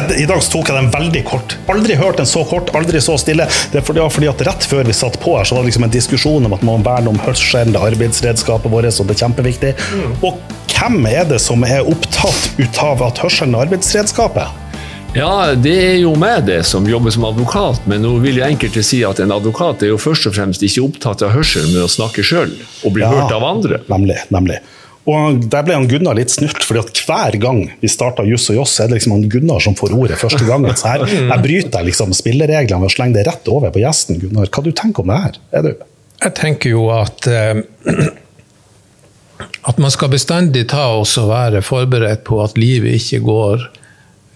jeg, I dag tok jeg den veldig kort. Aldri hørt den så kort, aldri så stille. Det er fordi, at Rett før vi satt på her, så var det liksom en diskusjon om at man må verne om hørselen, arbeidsredskapet vårt, og det er kjempeviktig. Og hvem er det som er opptatt ut av at hørselen er arbeidsredskapet? Ja, det er jo meg det som jobber som advokat, men nå vil jo enkelte si at en advokat er jo først og fremst ikke opptatt av hørsel med å snakke sjøl, og bli Ja. hørt av andre. Nemlig. nemlig. Og Der ble han Gunnar litt snurt, fordi at hver gang vi starta Juss og Joss, er det liksom han Gunnar som får ordet første gangen. Så her, her bryter jeg liksom spillereglene ved å slenge det rett over på gjesten. Gunnar, hva du tenker om det her? Er du? Jeg tenker jo at eh, at man skal bestandig ta oss og være forberedt på at livet ikke går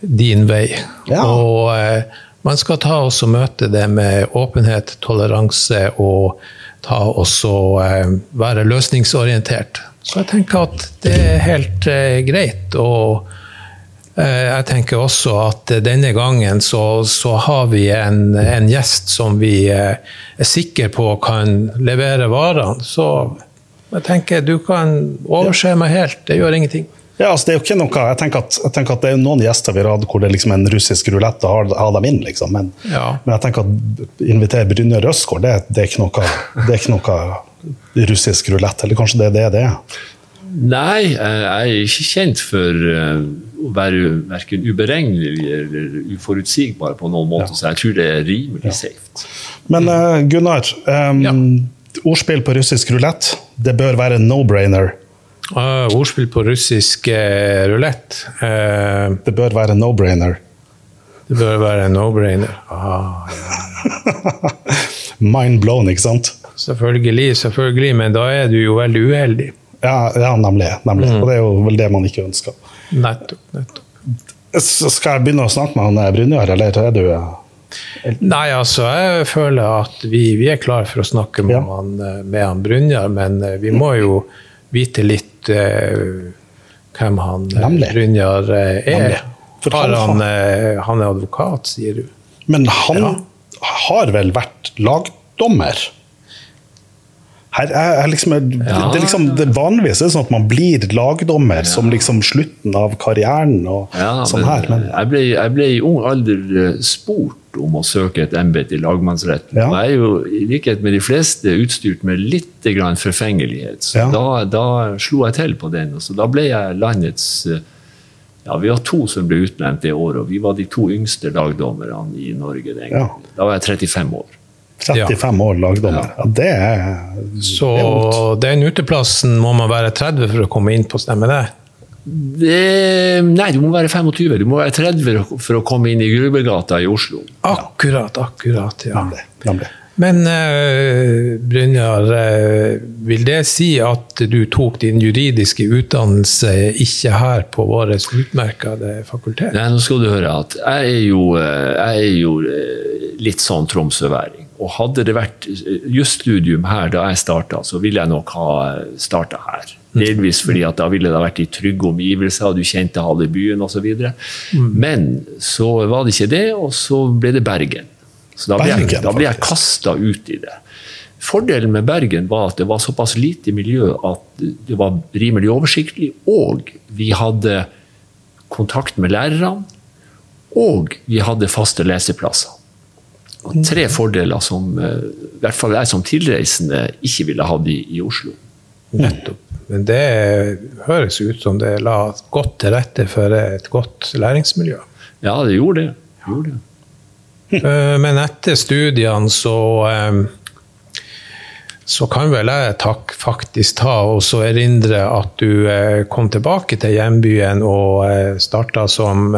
din vei. Ja. Og eh, man skal ta oss og møte det med åpenhet, toleranse og ta oss og eh, være løsningsorientert. Så jeg tenker at det er helt eh, greit. Og eh, jeg tenker også at denne gangen så, så har vi en, en gjest som vi eh, er sikre på kan levere varene. Så jeg tenker du kan overse meg helt, det gjør ingenting. Ja, altså det er jo ikke noe, jeg tenker, at, jeg tenker at det er noen gjester vi har hatt hvor det er liksom en russisk rulett å ha, dem inn, liksom. Men, Ja. men jeg tenker at invitere Brynjar Røsgaard, det, det, er ikke noe, det er ikke noe russisk rulett. Eller kanskje det er det det er? Nei, jeg er ikke kjent for eh, å være verken uberegnelig eller uforutsigbar på noen måte, så jeg tror det er rimelig safe. Men eh, Gunnar, um, Ja. ordspill på russisk rulett, det bør være no-brainer. Uh, ordspill på russisk uh, rulett. uh, Det bør være no-brainer. det bør være no-brainer. Ah, ja. Mind blown, ikke sant? Selvfølgelig, selvfølgelig, men da er du jo veldig uheldig. Ja, ja nemlig. nemlig. Og det er jo vel det man ikke ønsker. Nettopp. nettopp. Så Skal jeg begynne å snakke med han eh, Brynjar, eller er du eh, Nei, altså, jeg føler at vi, vi er klare for å snakke med, Ja. han, eh, med han Brynjar, men vi må jo vite litt uh, hvem han Nemlig. Brynjar er. Nemlig. Han- han, han er advokat, sier du? Men han Ja. Har vel vært lagdommer? Her er, er liksom, det, Ja. det liksom det Vanligvis er sånn at man blir lagdommer som liksom slutten av karrieren. og Ja, sånn men her. Men, jeg, ble, jeg ble i ung alder eh, spurt om å søke et embete i lagmannsretten. Ja. Og jeg er jo i likhet med de fleste utstyrt med litt grann forfengelighet. Så Ja. da, da slo jeg til på den. og Så da ble jeg landets eh, ja, Vi var to som ble utnevnt det året, og vi var de to yngste lagdommerne i Norge den Ja. Da var jeg 35 år. 35 år lagdommer. Ja, det er Så det er den uteplassen må man være 30 for å komme inn på, stemmer det? Det, nei, du må være 25. Du må være 30 for å komme inn i Grubergata i Oslo. Akkurat, akkurat, ja. Nemlig. nemlig. Men uh, Brynjar, uh, vil det si at du tok din juridiske utdannelse ikke her på vårt utmerkede fakultet? Nei, nå skal du høre at jeg er jo, eh, jeg er jo litt sånn tromsøværing. Og hadde det vært jusstudium her da jeg starta, så ville jeg nok ha starta her. Delvis fordi at da ville det vært i trygge omgivelser, og du kjente halve byen osv. Men så var det ikke det, og så ble det Bergen. Så da ble jeg, da ble jeg kasta ut i det. Fordelen med Bergen var at det var såpass lite miljø at det var rimelig oversiktlig, og vi hadde kontakt med lærerne, og vi hadde faste leseplasser. Og tre fordeler som eh, i hvert fall jeg som tilreisende ikke ville hatt i, i Oslo. Nettopp. Men det høres ut som det la godt til rette for et godt læringsmiljø. Ja, det gjorde det. Gjorde det. Eh, Men etter studiene så eh, så kan vel jeg takk, faktisk ta og så erindre at du eh, kom tilbake til hjembyen og starta som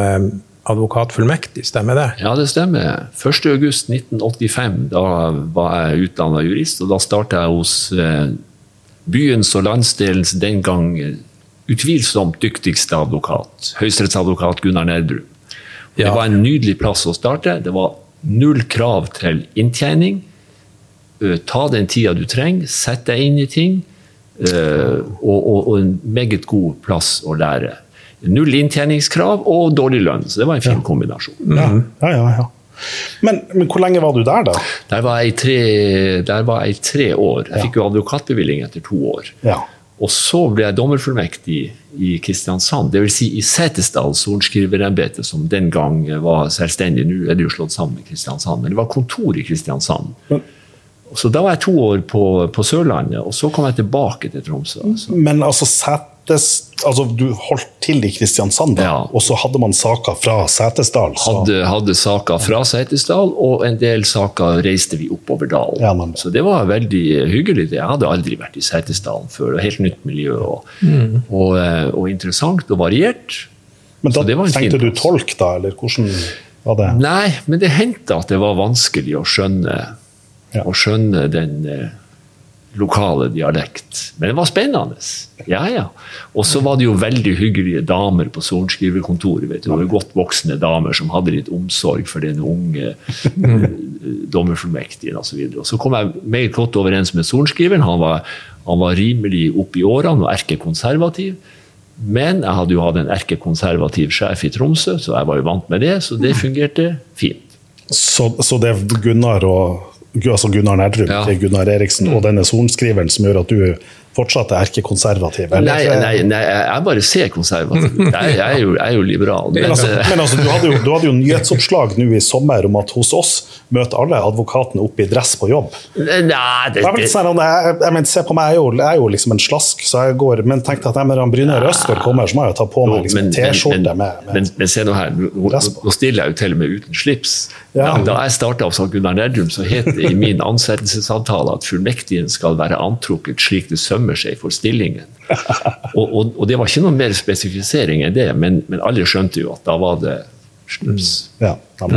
advokatfullmektig, stemmer det? Ja, det stemmer. 1.8.1985 da var jeg utdanna jurist, og da starta jeg hos byens og landsdelens den gang utvilsomt dyktigste advokat, høyesterettsadvokat Gunnar Nerdrum. Det var en nydelig plass å starte. Det var null krav til inntjening. Eh, Ta den tida du trenger, sett deg inn i ting, eh, og, og, og en meget god plass å lære. Null inntjeningskrav og dårlig lønn, så det var en fin kombinasjon. Ja, ja, ja. ja. Men, men hvor lenge var du der, da? Der var jeg i tre, var jeg tre år. Jeg fikk jo advokatbevilling etter to år. Ja. Og så ble jeg dommerfullmektig i Kristiansand, dvs. Si i Setesdal sorenskriverembete, som den gang var selvstendig. Nå er det jo slått sammen med Kristiansand, men det var kontor i Kristiansand. Så da var jeg to år på, på Sørlandet, og så kom jeg tilbake til Tromsø. Altså. Men altså, setes, altså du holdt til i Kristiansand, Ja. og så hadde man saker fra Setesdal? Så. Hadde, hadde saker fra Setesdal, og en del saker reiste vi oppover dalen. Ja, men- Så det var veldig hyggelig. Jeg hadde aldri vært i Setesdalen før. det var Helt nytt miljø, og, og, eh, og interessant og variert. Men da så det var en fin tenkte du tolk, da, eller hvordan var det? Nei, men det hendte at det var vanskelig å skjønne, Ja. å skjønne den eh, lokale dialekt. Men det var spennende. Ja, ja. Og så var det jo veldig hyggelige damer på sorenskriverkontoret. vet du. Det var Godt voksne damer som hadde litt omsorg for den unge eh, dommerfullmektigen osv. Og, så kom jeg meget godt overens med sorenskriveren. Han var, han var rimelig oppe i årene og erkekonservativ. Men jeg hadde jo hatt en erkekonservativ sjef i Tromsø, så jeg var jo vant med det. Så det fungerte fint. Så, så det Gunnar og altså Gunnar Nærdrup Ja. til Gunnar Eriksen og denne sorenskriveren som gjør at du fortsatt er erkekonservativ? eller? Nei, nei, nei, jeg bare ser konservativ. Jeg, jeg, er jo- jeg er jo liberal. Men Men, altså, eh, men altså, du, hadde jo, du hadde jo nyhetsoppslag nå i sommer om at hos oss møter alle advokatene opp i dress på jobb. nei, det, Jeg, vet, sånn, jeg, jeg, men, se på meg, jeg er, jo, jeg er jo liksom en slask, så jeg går Men tenkte at når han Brynjar Østgaard kommer, så må jeg jo ta på meg liksom, T-skjorte med, med men, men se nå her, nå, nå stiller jeg jo til og med uten slips. Ja. Da, da jeg starta som Gunnar Nerdrum, så het det i min ansettelsesavtale at fullmektigen skal være antrukket slik det sømmer seg for stillingen. Og, og, og det var ikke noe mer spesifisering enn det, men, men alle skjønte jo at da var det slips. ja, ja,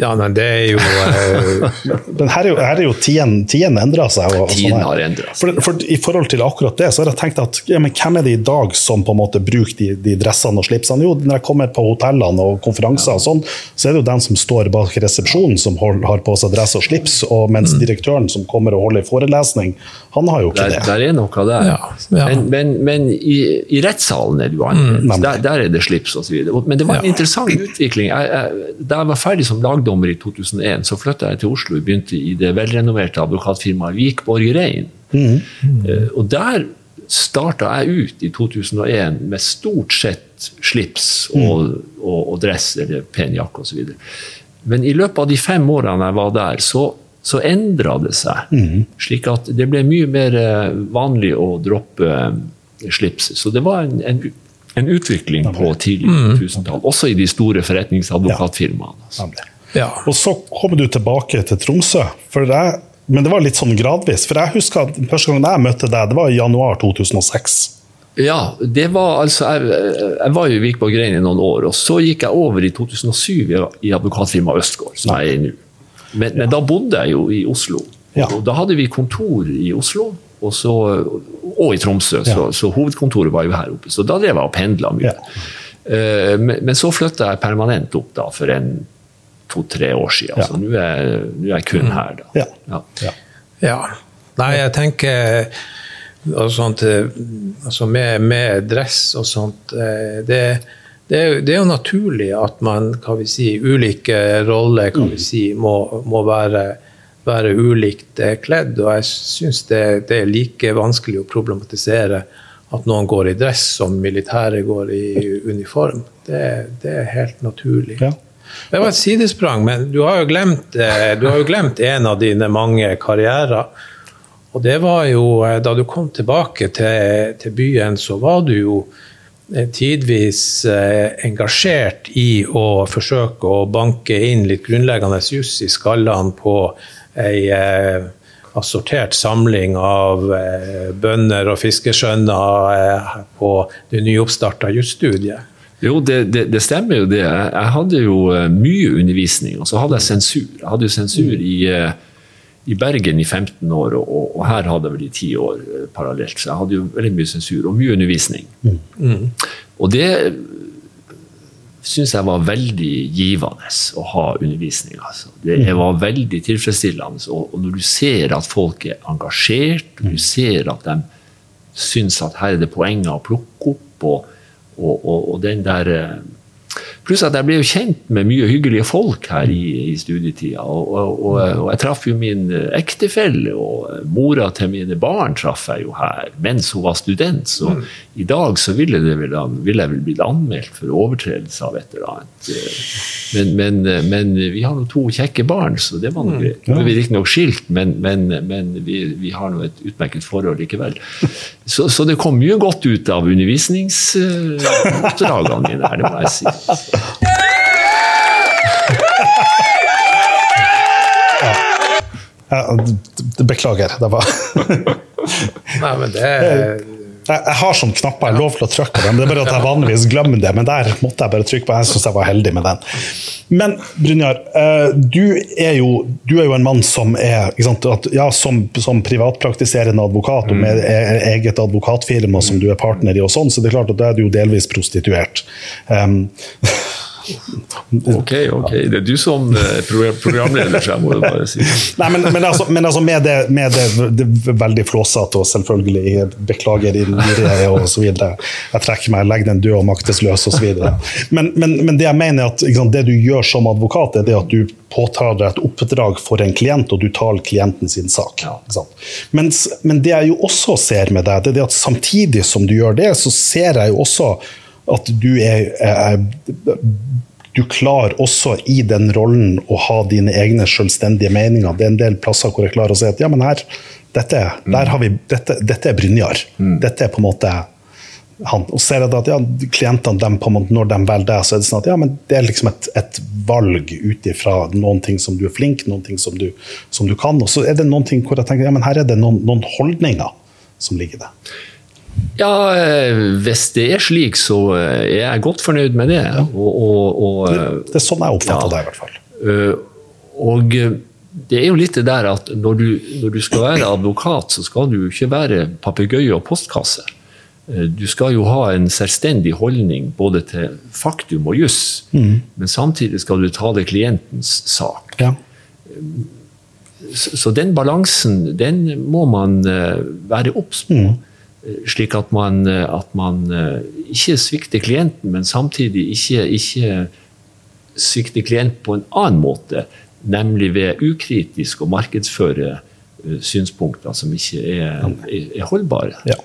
Ja, nei, det er jo eh, Men her er jo, her er jo tiden, tiden endra seg. Og, og Tiden sånn har endret seg. For, for I forhold til akkurat det, så har jeg tenkt at ja, men hvem er det i dag som på en måte bruker de, de dressene og slipsene? Jo, når jeg kommer på hotellene og konferanser, og sånn, så er det jo den som står bak resepsjonen som hold, har på seg dress og slips, og mens direktøren som kommer og holder forelesning, han har jo ikke Der, det. der er noe der. Ja, ja. Men, men, men i, i rettssalen er det jo annerledes. Der, der er det slips osv. Men det var en Ja. interessant utvikling. Jeg, jeg, da jeg var ferdig som lagdommer i 2001, så flytta jeg til Oslo og begynte i det velrenoverte advokatfirmaet Vikborg Rein. Eh, Og der starta jeg ut i 2001 med stort sett slips og, og, og dress eller pen jakke osv. Men i løpet av de fem årene jeg var der, så, så endra det seg. Slik at det ble mye mer eh, vanlig å droppe eh, slips. Så det var en, en, en utvikling på tidlig 2000-tall, også i de store forretningsadvokatfirmaene. Ja. Og så kom du tilbake til Tromsø. Jeg, men det var litt sånn gradvis. For jeg husker at første gang jeg møtte deg, det var i januar 2006. Ja, det var altså Jeg, jeg var jo i Vikborg Grein i noen år, og så gikk jeg over i 2007 i, i advokatfirmaet Østgård, som jeg er i nå. Men, men da bodde jeg jo i Oslo. Ja. Og da hadde vi kontor i Oslo og, så, og i Tromsø, så, så hovedkontoret var jo her oppe. Så da drev jeg og pendla mye. Ja. Eh, men, men så flytta jeg permanent opp da for en to-tre år siden. Ja. Så nå er, nå er jeg kun her, da. Ja. Ja. Ja. Ja. Nei, jeg tenker og sånt, eh, altså med, med dress og sånt eh, det, det, er, det er jo naturlig at man kan vi si, ulike roller kan vi si, må, må være, være ulikt eh, kledd. Og jeg syns det, det er like vanskelig å problematisere at noen går i dress som militære går i uniform. Det, det er helt naturlig. Ja. Det var et sidesprang, men du har jo glemt, eh, du har jo glemt en av dine mange karrierer. Og det var jo eh, da du kom tilbake til, til byen, så var du jo eh, tidvis engasjert i å forsøke å banke inn litt grunnleggende juss i skallene på ei assortert samling av bønder og fiskeskjønner på det nyoppstarta jusstudiet. Jo, det, det, det stemmer jo det. Jeg, hadde jo eh, mye undervisning, og så hadde jeg sensur. Jeg hadde jo sensur i, eh, i Bergen i 15 år, og, og, her hadde jeg vel i 10 år eh, parallelt. Så jeg hadde jo veldig mye sensur, og mye undervisning. Og det syns jeg var veldig givende å ha undervisning. Altså. Det var veldig tilfredsstillende. Og, og når du ser at folk er engasjert, du ser at de syns at her er det poenger å plukke opp, og, og, og, og den der eh, Pluss at jeg ble jo kjent med mye hyggelige folk her i, i studietida. Og, og, og, og, jeg traff jo min ektefelle, og mora til mine barn traff jeg jo her mens hun var student. Så mm. i dag så ville, det vel, ville jeg vel blitt anmeldt for overtredelse av et eller annet. Men, men, men vi har nå to kjekke barn, så det var noe mm. greit. Nå er vi riktignok skilt, men, men, men vi, vi, har nå et utmerket forhold likevel. Så, så, det kom mye godt ut av undervisningsoppdragene mine her, det må jeg si. Ja, beklager. Det var Nei, men det jeg, har sånne knapper, jeg lov til å trykke dem. Det er bare at jeg vanligvis glemmer det, men der måtte jeg bare trykke på. Jeg syns jeg var heldig med den. Men Brynjar, eh, du er jo, du er jo en mann som er at, ja, som, som, privatpraktiserende advokat og med mm. e, eget advokatfirma som du er partner i, og sånn, så det er klart at da er du jo delvis prostituert. Um, Ok, ok. Det er du som eh, programleder, så jeg må bare si Nei, men, men, altså, men altså, med, det, med det, det veldig flåsete og selvfølgelig beklager innrige og så videre. Jeg trekker meg, legger den død og maktesløs og så videre. Men, men, men det jeg mener er at sant, det du gjør som advokat, er det at du påtar deg et oppdrag for en klient, og du tar klienten sin sak. Ja. Mens, men det jeg jo også ser med deg, det er det at samtidig som du gjør det, så ser jeg jo også at du er, er du klarer også i den rollen å ha dine egne selvstendige meninger. Det er en del plasser hvor jeg klarer å si at ja, men her, dette, vi, dette, dette er Brynjar. Mm. Dette er på en måte han. Og ser jeg at ja, klientene, dem, måte, når de velger deg, så er det sånn at ja, men det er liksom et, et valg ut ifra noen ting som du er flink, noen ting som du, som du kan. Og så er det noen ting hvor jeg tenker ja, men her er det noen, noen holdninger som ligger der. Ja, eh, hvis det er slik, så eh, er jeg godt fornøyd med det. Ja. Og, og, og, det, det, er sånn jeg oppfatter ja, det, i hvert fall. Eh, og det er jo litt det der at når du, når du skal være advokat, så skal du ikke være papegøye og postkasse. Du skal jo ha en selvstendig holdning både til faktum og juss, mm. men samtidig skal du ta det klientens sak. Ja. Så den balansen, den må man være obs på. Mm slik at man, at man, eh, ikke svikter klienten, men samtidig ikke, ikke svikter klienten på en annen måte, nemlig ved ukritisk å markedsføre eh, synspunkter som ikke er, er holdbare. Ja.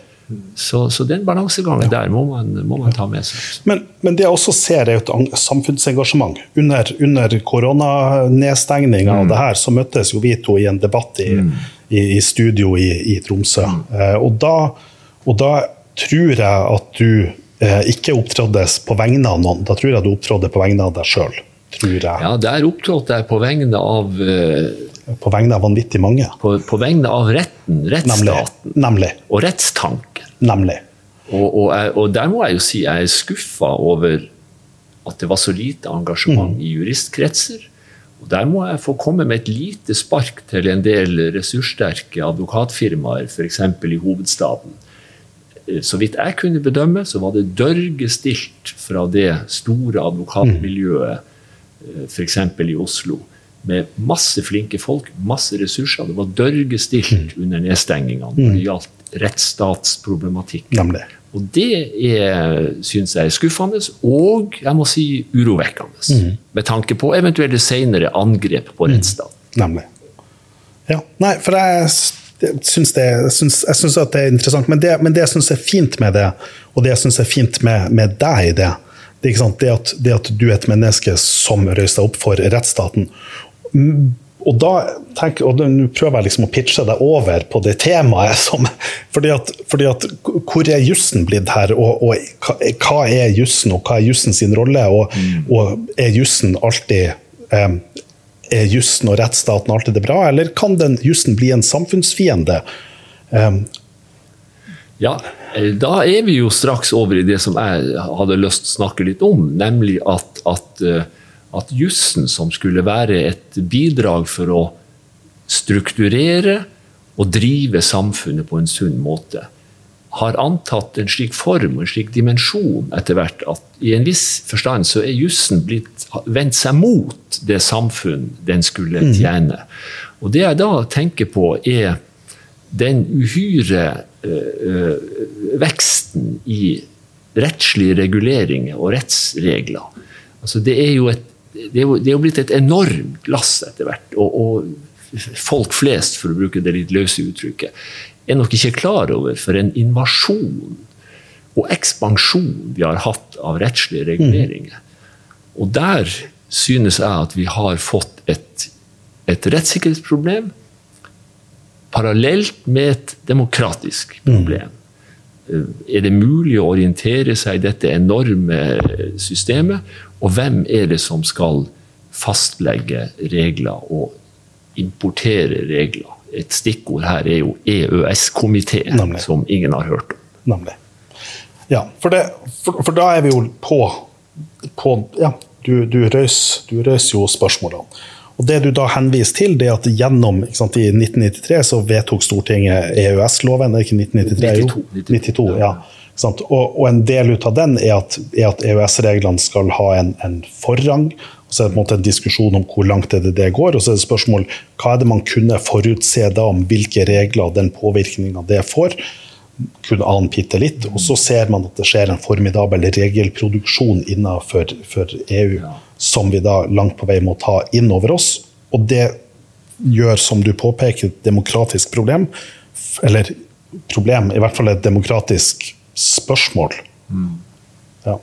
Så, så, den balansegangen der må man, må man, ta med seg. Men, men, det jeg også ser, er et samfunnsengasjement. Under, under koronanedstengninga mm. av det her, så møttes jo vi to i en debatt i, mm. i, i studio i, i Tromsø. Mm. Eh, og da og da tror jeg at du eh, ikke opptrådte på vegne av noen, da tror jeg du opptrådte på vegne av deg sjøl. Ja, der opptrådte jeg på vegne av eh, På vegne av vanvittig mange. På, på vegne av retten, rettsstaten. Nemlig. Nemlig. Og rettstanken. Nemlig. Og, og, jeg, og, der må jeg jo si jeg er skuffa over at det var så lite engasjement mm. i juristkretser. Og Der må jeg få komme med et lite spark til en del ressurssterke advokatfirmaer, f.eks. i hovedstaden, så vidt jeg kunne bedømme, så var det dørgestilt fra det store advokatmiljøet, eh, f.eks. i Oslo, med masse flinke folk, masse ressurser. Det var dørgestilt mm. under nedstengingene når det mm. gjaldt rettsstatsproblematikk. Og det syns jeg er skuffende, og jeg må si urovekkende. Mm. Med tanke på eventuelle senere angrep på rettsstaten. Nemlig. Ja, nei, for jeg syns det, syns, jeg syns at det er interessant. Men det, men det jeg syns er fint med det, og det jeg syns er fint med, med deg i det, det, det, at, det at du er et menneske som røyser opp for rettsstaten. Og da tenk, og nå prøver jeg liksom å pitche deg over på det temaet. Som, fordi, at, fordi at, Hvor er jussen blitt her, og, og hva er jussen, og hva er jussen sin rolle? Og, mm. og er jussen alltid eh, er jussen og rettsstaten alltid det bra, eller kan den jussen bli en samfunnsfiende? Um, ja, eh, da er vi jo straks over i det som jeg hadde lyst til å snakke litt om, nemlig at, at, eh, at jussen, som skulle være et bidrag for å strukturere og drive samfunnet på en sunn måte, har antatt en slik form og en slik dimensjon etter hvert at i en viss forstand så er jussen blitt vendt seg mot det samfunn den skulle mm. tjene. Og det jeg da tenker på, er den uhyre øh, veksten i rettslige reguleringer og rettsregler. Altså, det, er jo et, det, er jo, det er jo blitt et enormt lass etter hvert. Og, og, folk flest, for å bruke det litt løse uttrykket, er nok ikke klar over for en invasjon og ekspansjon vi har hatt av rettslige reguleringer. Og der synes jeg at vi har fått et, et rettssikkerhetsproblem parallelt med et demokratisk problem. Mm. Er det mulig å orientere seg i dette enorme systemet? Og hvem er det som skal fastlegge regler og importere regler? Et stikkord her er jo EØS-komiteen, som ingen har hørt om. Nemlig. Ja, for, det, for, for, da er vi jo på, på Ja, du, du røys jo spørsmålene. Og Det du da henviser til, det er at gjennom sant, I 1993 så vedtok Stortinget EØS-loven. Det er ikke 1993? 92. 92, 92 ja. Og, og, en del ut av den er at, at EØS-reglene skal ha en, en, forrang. Og Så er det på en måte en diskusjon om hvor langt det, det går. Og så er det spørsmål hva er det man kunne forutse da om hvilke regler den påvirkninga det får. Kunne ane bitte litt. Og så ser man at det skjer en formidabel regelproduksjon innenfor EU. Som vi da langt på vei må ta inn over oss. Og det gjør, som du påpeker, et demokratisk problem. Eller problem, i hvert fall et demokratisk spørsmål. Mm. Ja.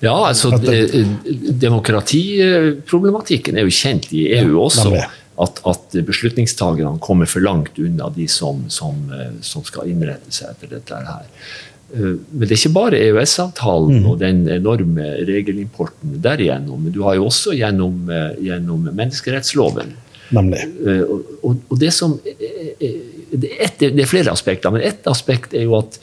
ja. altså Demokratiproblematikken er jo kjent i EU også. At, at beslutningstagerne kommer for langt unna de som, som, som skal innrette seg etter dette her. Eh, men det er ikke bare EØS-avtalen mm. og den enorme regelimporten derigjennom. Men du har jo også gjennom, eh, gjennom menneskerettsloven. Nemlig. Eh, og, og, det, som, det, er et, det er flere aspekter, men ett aspekt er jo at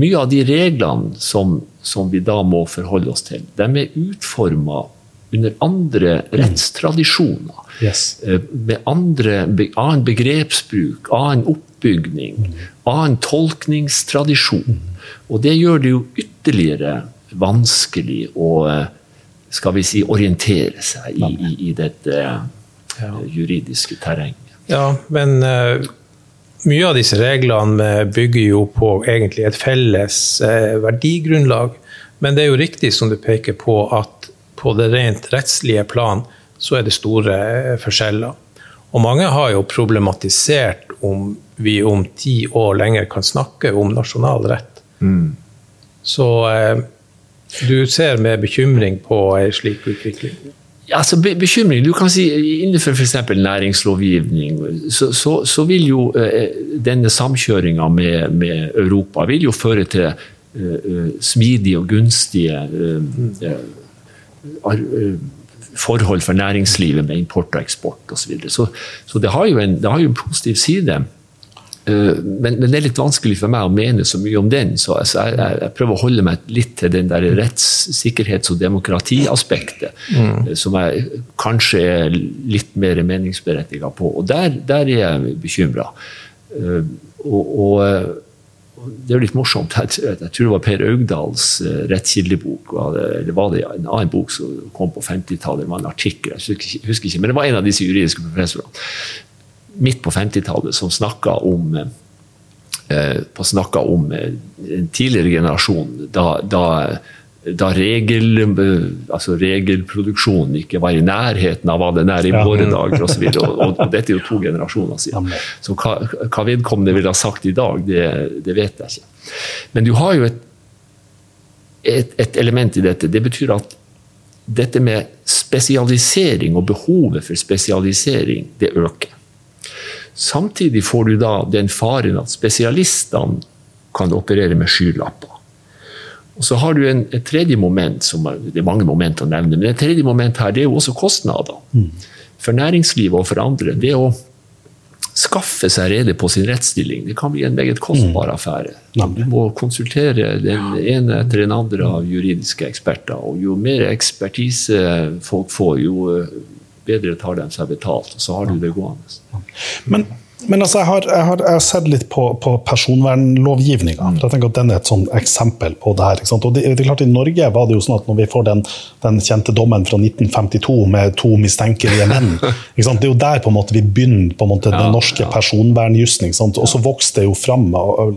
mye av de reglene som, som vi da må forholde oss til, de er utforma under andre rettstradisjoner. Yes. Med andre, annen begrepsbruk, annen oppbygning. Mm annen tolkningstradisjon. Og det gjør det jo ytterligere vanskelig å skal vi si, orientere seg i, i, i dette juridiske terrenget. Ja, men mye av disse reglene bygger jo på egentlig et felles uh, verdigrunnlag. Men det er jo riktig som du peker på, at på det rent rettslige plan så er det store uh, forskjeller. Og mange har jo problematisert om vi om ti år lenger kan snakke om nasjonal rett. Mm. Så eh, du ser med bekymring på en slik utvikling? Altså, bekymring, du kan si Innenfor f.eks. næringslovgivning så, så, så, vil jo eh, denne samkjøringa med, med, Europa vil jo føre til uh, smidige og gunstige eh, forhold for næringslivet med import og eksport osv. Så, videre. så Så det har, en, det har jo en positiv side. Eh, men, men, det er litt vanskelig for meg å mene så mye om den. Så altså, jeg, jeg, prøver å holde meg litt til den der rettssikkerhets- og demokratiaspektet, mm. Eh, som jeg kanskje er litt mer meningsberettiga på. Og der, der, er jeg bekymra. Uh, og, og, det er jo litt morsomt. Jeg, jeg, tror det var Per Augdals rettskildebok, eller var det en annen bok som kom på 50-tallet, det var en artikkel, jeg husker ikke, men det var en av disse juridiske professorene midt på 50-tallet som snakka om på snakka om eh, en tidligere generasjon, da, da, da regel, altså regelproduksjonen ikke var i nærheten av hva den er i våre dager osv. Og, og, og dette er jo to generasjoner siden. Så hva, hva vedkommende ville ha sagt i dag, det, det, vet jeg ikke. Men du har jo et, et, et element i dette. Det betyr at dette med spesialisering og behovet for spesialisering, det øker. Samtidig får du da den faren at spesialistene kan operere med skylapper. Og så har du en, et tredje moment, som er, det er mange moment å nevne, men et tredje moment her det er jo også kostnader. Mm. For næringslivet og for andre. Det å skaffe seg rede på sin rettsstilling det kan bli en meget kostbar mm. affære. Du må konsultere den ene etter den andre av juridiske eksperter. Og jo mer ekspertise folk får, jo bedre tar de seg betalt. Og så har du det gående. Men Men altså, jeg har, jeg har, jeg har sett litt på, på personvernlovgivninga. Mm. Jeg tenker at Den er et sånn eksempel på det her. ikke sant? Og det, det klart I Norge var det jo sånn at når vi får den, den kjente dommen fra 1952 med to mistenkelige menn ikke sant? Det er jo der på en måte vi begynner på en måte den norske ja. personvernjussen. Og så vokste det jo fram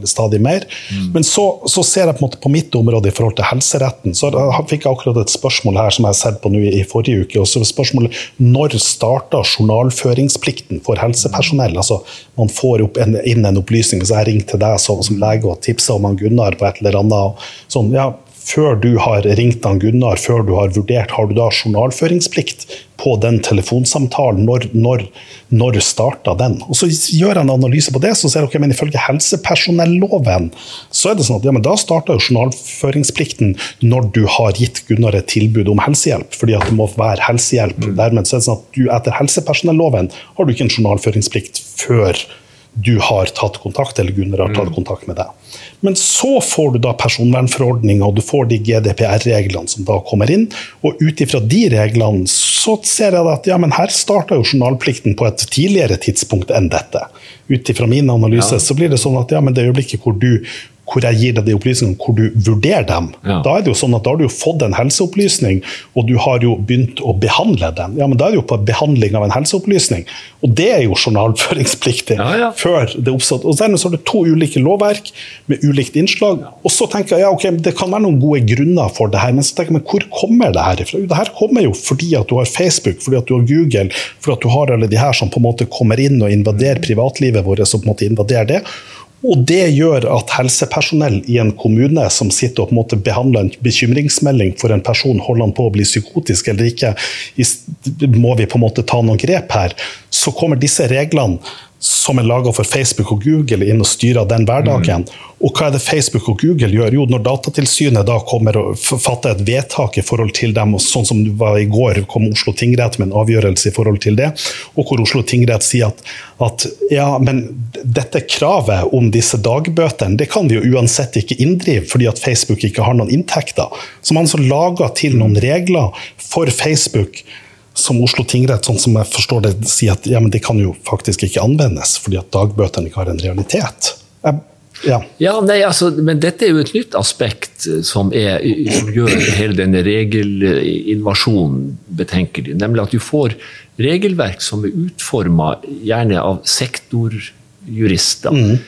stadig mer. Mm. Men så, så ser jeg på en måte på mitt område i forhold til helseretten, så jeg fikk jeg akkurat et spørsmål her som jeg har sett på nå i, i forrige uke. og så spørsmålet Når starta journalføringsplikten for helsepersonell? Altså, man får opp en, inn en opplysning, så jeg ringer til deg som, som lege og tipser om han Gunnar på et eller annet. Sånn, ja, før du har ringt han Gunnar, før du har vurdert, har du da journalføringsplikt på den telefonsamtalen? Når, når, når starta den? Og Så gjør jeg en analyse på det, så ser dere men ifølge helsepersonelloven så er det sånn at ja, men da starter journalføringsplikten når du har gitt Gunnar et tilbud om helsehjelp, fordi at det må være helsehjelp. Dermed så er det sånn at du etter helsepersonelloven har du ikke en journalføringsplikt før du har tatt kontakt, eller Gunnar har tatt kontakt med deg. Men så får du da personvernforordninga, og du får de GDPR-reglene som da kommer inn. Og ut ifra de reglene så ser jeg at ja, men her starta jo journalplikten på et tidligere tidspunkt enn dette. Ut ifra min analyse Ja. så blir det sånn at ja, men det øyeblikket hvor du hvor jeg gir deg de opplysningene, hvor du vurderer dem, Ja. da er det jo sånn at da har du jo fått en helseopplysning, og du har jo begynt å behandle den. Ja, men da er det jo på behandling av en helseopplysning. Og det er jo journalføringspliktig Ja, ja. før det oppstod. Og dermed så har du to ulike lovverk med ulikt innslag. Og så tenker jeg ja, ok, det kan være noen gode grunner for det her, men så tenker jeg, men hvor kommer det her ifra? Det her kommer jo fordi at du har Facebook, fordi at du har Google, fordi at du har alle de her som på en måte kommer inn og invaderer privatlivet vårt, som på en måte invaderer det. Og det gjør at helsepersonell i en kommune som sitter og på en måte behandler en bekymringsmelding for en person, holder han på å bli psykotisk eller ikke, må vi på en måte ta noen grep her, så kommer disse reglene som er laga for Facebook og Google inn og styrer den hverdagen. Og hva er det Facebook og Google gjør? Jo, når Datatilsynet da kommer og fatter et vedtak i forhold til dem, og sånn som det var i går, kom Oslo tingrett med en avgjørelse i forhold til det, og hvor Oslo tingrett sier at, at ja, men dette kravet om disse dagbøtene, det kan vi jo uansett ikke inndrive, fordi at Facebook ikke har noen inntekter. Så man så lager til noen regler for Facebook som Oslo tingrett, sånn som jeg forstår det, sier at ja, men det kan jo faktisk ikke anvendes, fordi at dagbøtene ikke har en realitet. Jeg, ja. Ja, nei, altså, men dette er jo et nytt aspekt eh, som, er, som gjør hele denne regelinvasjonen betenkelig. Nemlig at du får regelverk som er utforma gjerne av sektorjurister. Mm.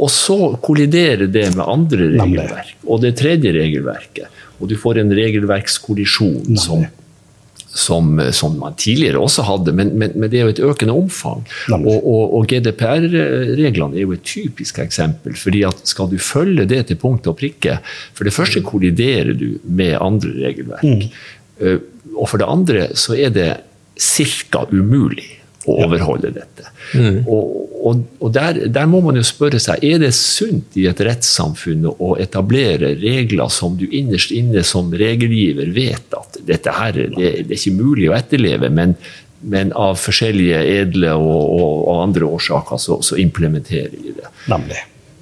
Og så kolliderer det med andre regelverk. Og det tredje regelverket. Og du får en regelverkskollisjon som som, som man tidligere også hadde, men, men, men det er jo et økende omfang. Og, og, og GDPR-reglene er jo et typisk eksempel. fordi at Skal du følge det til punkt og prikke For det første kolliderer du med andre regelverk. Mm. Og for det andre så er det ca. umulig å overholde dette. Og, og, og der, der må man jo spørre seg er det sunt i et rettssamfunn å etablere regler som du innerst inne som regelgiver vet at dette her det, det er ikke mulig å etterleve, men, men av forskjellige edle og, og, andre årsaker så, så implementerer vi det. Nemlig.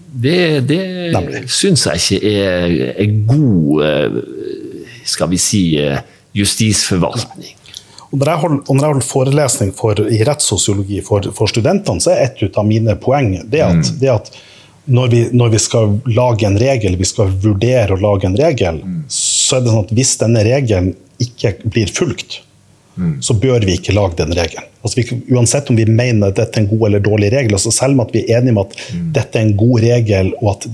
Det, det Nemlig. syns jeg ikke er, er god eh, skal vi si, eh, justisforvaltning. Og når jeg holder, når jeg holder forelesning for, i rettssosiologi for, for studentene, så er et av mine poeng det at, det at når, vi, når vi skal lage en regel, vi skal vurdere å lage en regel, så er det sånn at hvis denne regelen ikke blir fulgt, så bør vi ikke lage den regelen. Altså vi, uansett om vi mener at dette er en god eller dårlig regel, altså selv om at vi er enige om at dette er en god regel, og at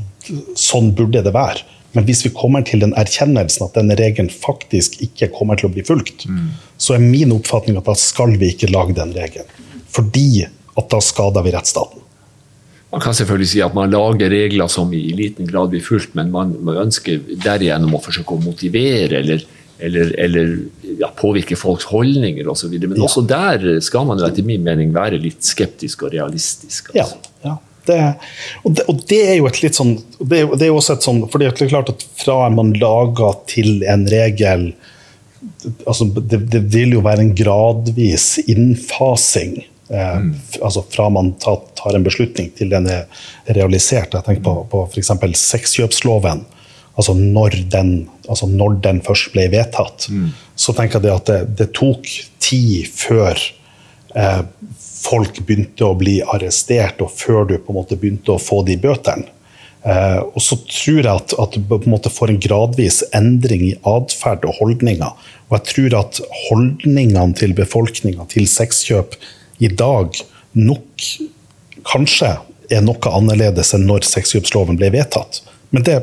sånn burde det være. Men hvis vi kommer til den erkjennelsen at denne regelen faktisk ikke kommer til å bli fulgt, så er min oppfatning at da skal vi ikke lage den regelen. Fordi at da skader vi rettsstaten. Man kan selvfølgelig si at man lager regler som i liten grad blir fulgt, men man, ønsker derigjennom å forsøke å motivere eller, eller, eller ja, påvirke folks holdninger osv. Men Ja. også der skal man jo etter min mening være litt skeptisk og realistisk. Ja, Altså. ja. Det, og, det, og det er jo et litt sånn Det er, det er jo også et sånn For det er klart at fra man lager til en regel altså det, det vil jo være en gradvis innfasing. Eh, mm. altså fra man tar, tar en beslutning til den er realisert. Jeg tenker på, på f.eks. sexkjøpsloven. Altså når, den, altså når den først ble vedtatt. Så tenker jeg at det, det tok tid før eh, folk begynte å bli arrestert, og før du på en måte begynte å få de bøtene. Eh, og så tror jeg at, at, du på en måte får en gradvis endring i atferd og holdninger. Og jeg tror at holdningene til befolkninga til sexkjøp i dag nok kanskje er noe annerledes enn når sexkjøpsloven ble vedtatt. Men det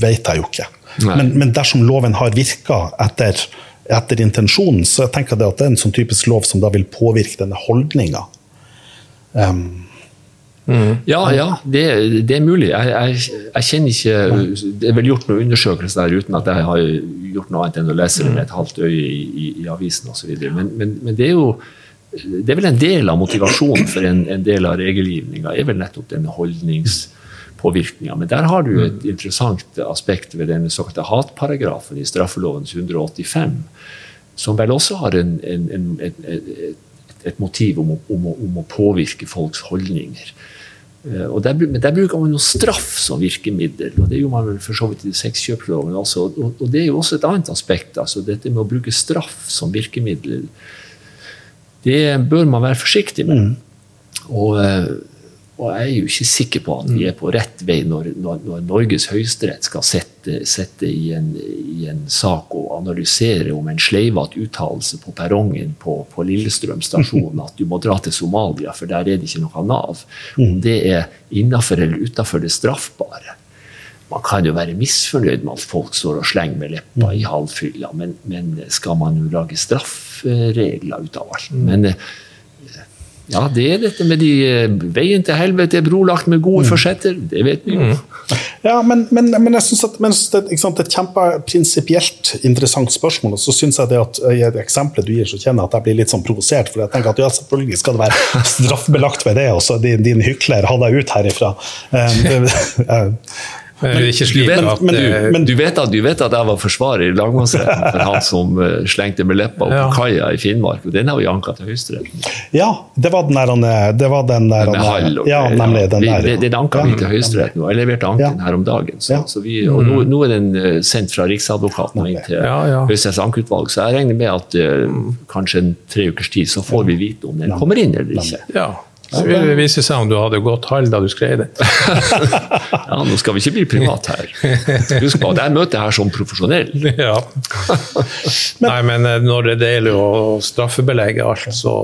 vet jeg jo ikke. Men, men, dersom loven har virka etter, etter, intensjonen, så jeg tenker jeg at det er en sånn typisk lov som da vil påvirke denne holdninga. Um, Mm. Ja, ja det, det, er mulig. Jeg, jeg, jeg, kjenner ikke Det er vel gjort noen undersøkelser der uten at jeg har gjort noe annet enn å lese det med et halvt øye i, i, i avisen osv. Men, men, men det er jo det er vel en del av motivasjonen for en, en del av regelgivninga er vel nettopp denne holdningspåvirkninga. Men der har du et interessant aspekt ved den såkalte hatparagrafen i straffelovens 185, som vel også har en, en, et, et, motiv om om, om å, påvirke folks holdninger. Eh, og der, men der bruker man jo straff som virkemiddel, og det gjorde man vel for så vidt i sexkjøpsloven også. Og, og, det er jo også et annet aspekt. altså Dette med å bruke straff som virkemiddel det bør man være forsiktig med. Mm. Og, eh, og, jeg er jo ikke sikker på at vi er på rett vei når, når, når Norges høyesterett skal sette, sette i, en, i, en, sak og analysere om en sleivete uttalelse på perrongen på, på, Lillestrøm stasjon at du må dra til Somalia, for der er det ikke noe Nav. Om mm. det er innafor eller utafor det straffbare man kan jo være misfornøyd med at folk står og slenger med leppa i halvfylla, men, men skal man jo lage straffregler ut av alt? Mm. Men eh, ja, det er dette med de eh, Veien til helvete er brolagt med gode mm. forsetter, det vet vi jo. Mm. Ja, men, men, men, jeg syns det, det, er et kjempeprinsipielt interessant spørsmål. Og så syns jeg det at i et eksempel du gir, så kjenner jeg at jeg blir litt sånn provosert. For jeg tenker at ja, selvfølgelig skal det være straffbelagt ved det, og så din, din hykler hadde jeg ut herifra. Um, Men, du, vet, at, men, du, men du, vet at, du, vet at, jeg var forsvarer i lagmannsretten for han som uh, slengte med leppa opp ja. på kaia i Finnmark, og den har vi anka til Høyesterett. Ja, det var den der, det var den der Med hall ja, nemlig den der. Den, den anka vi til Høyesterett nå. Jeg leverte anken her om dagen. Så, så vi, og nå, nå, er den sendt fra Riksadvokaten og inn til ja, ja. Høyesteretts ankeutvalg, så jeg regner med at uh, kanskje en tre ukers tid så får vi vite om den kommer inn eller ikke. Ja. Så vil det vise seg om du hadde gått halv da du skrev det. ja, nå skal vi ikke bli privat her. Husk på at jeg møter her som profesjonell. ja. Nei, men eh, når det gjelder å straffebelegge alt, så,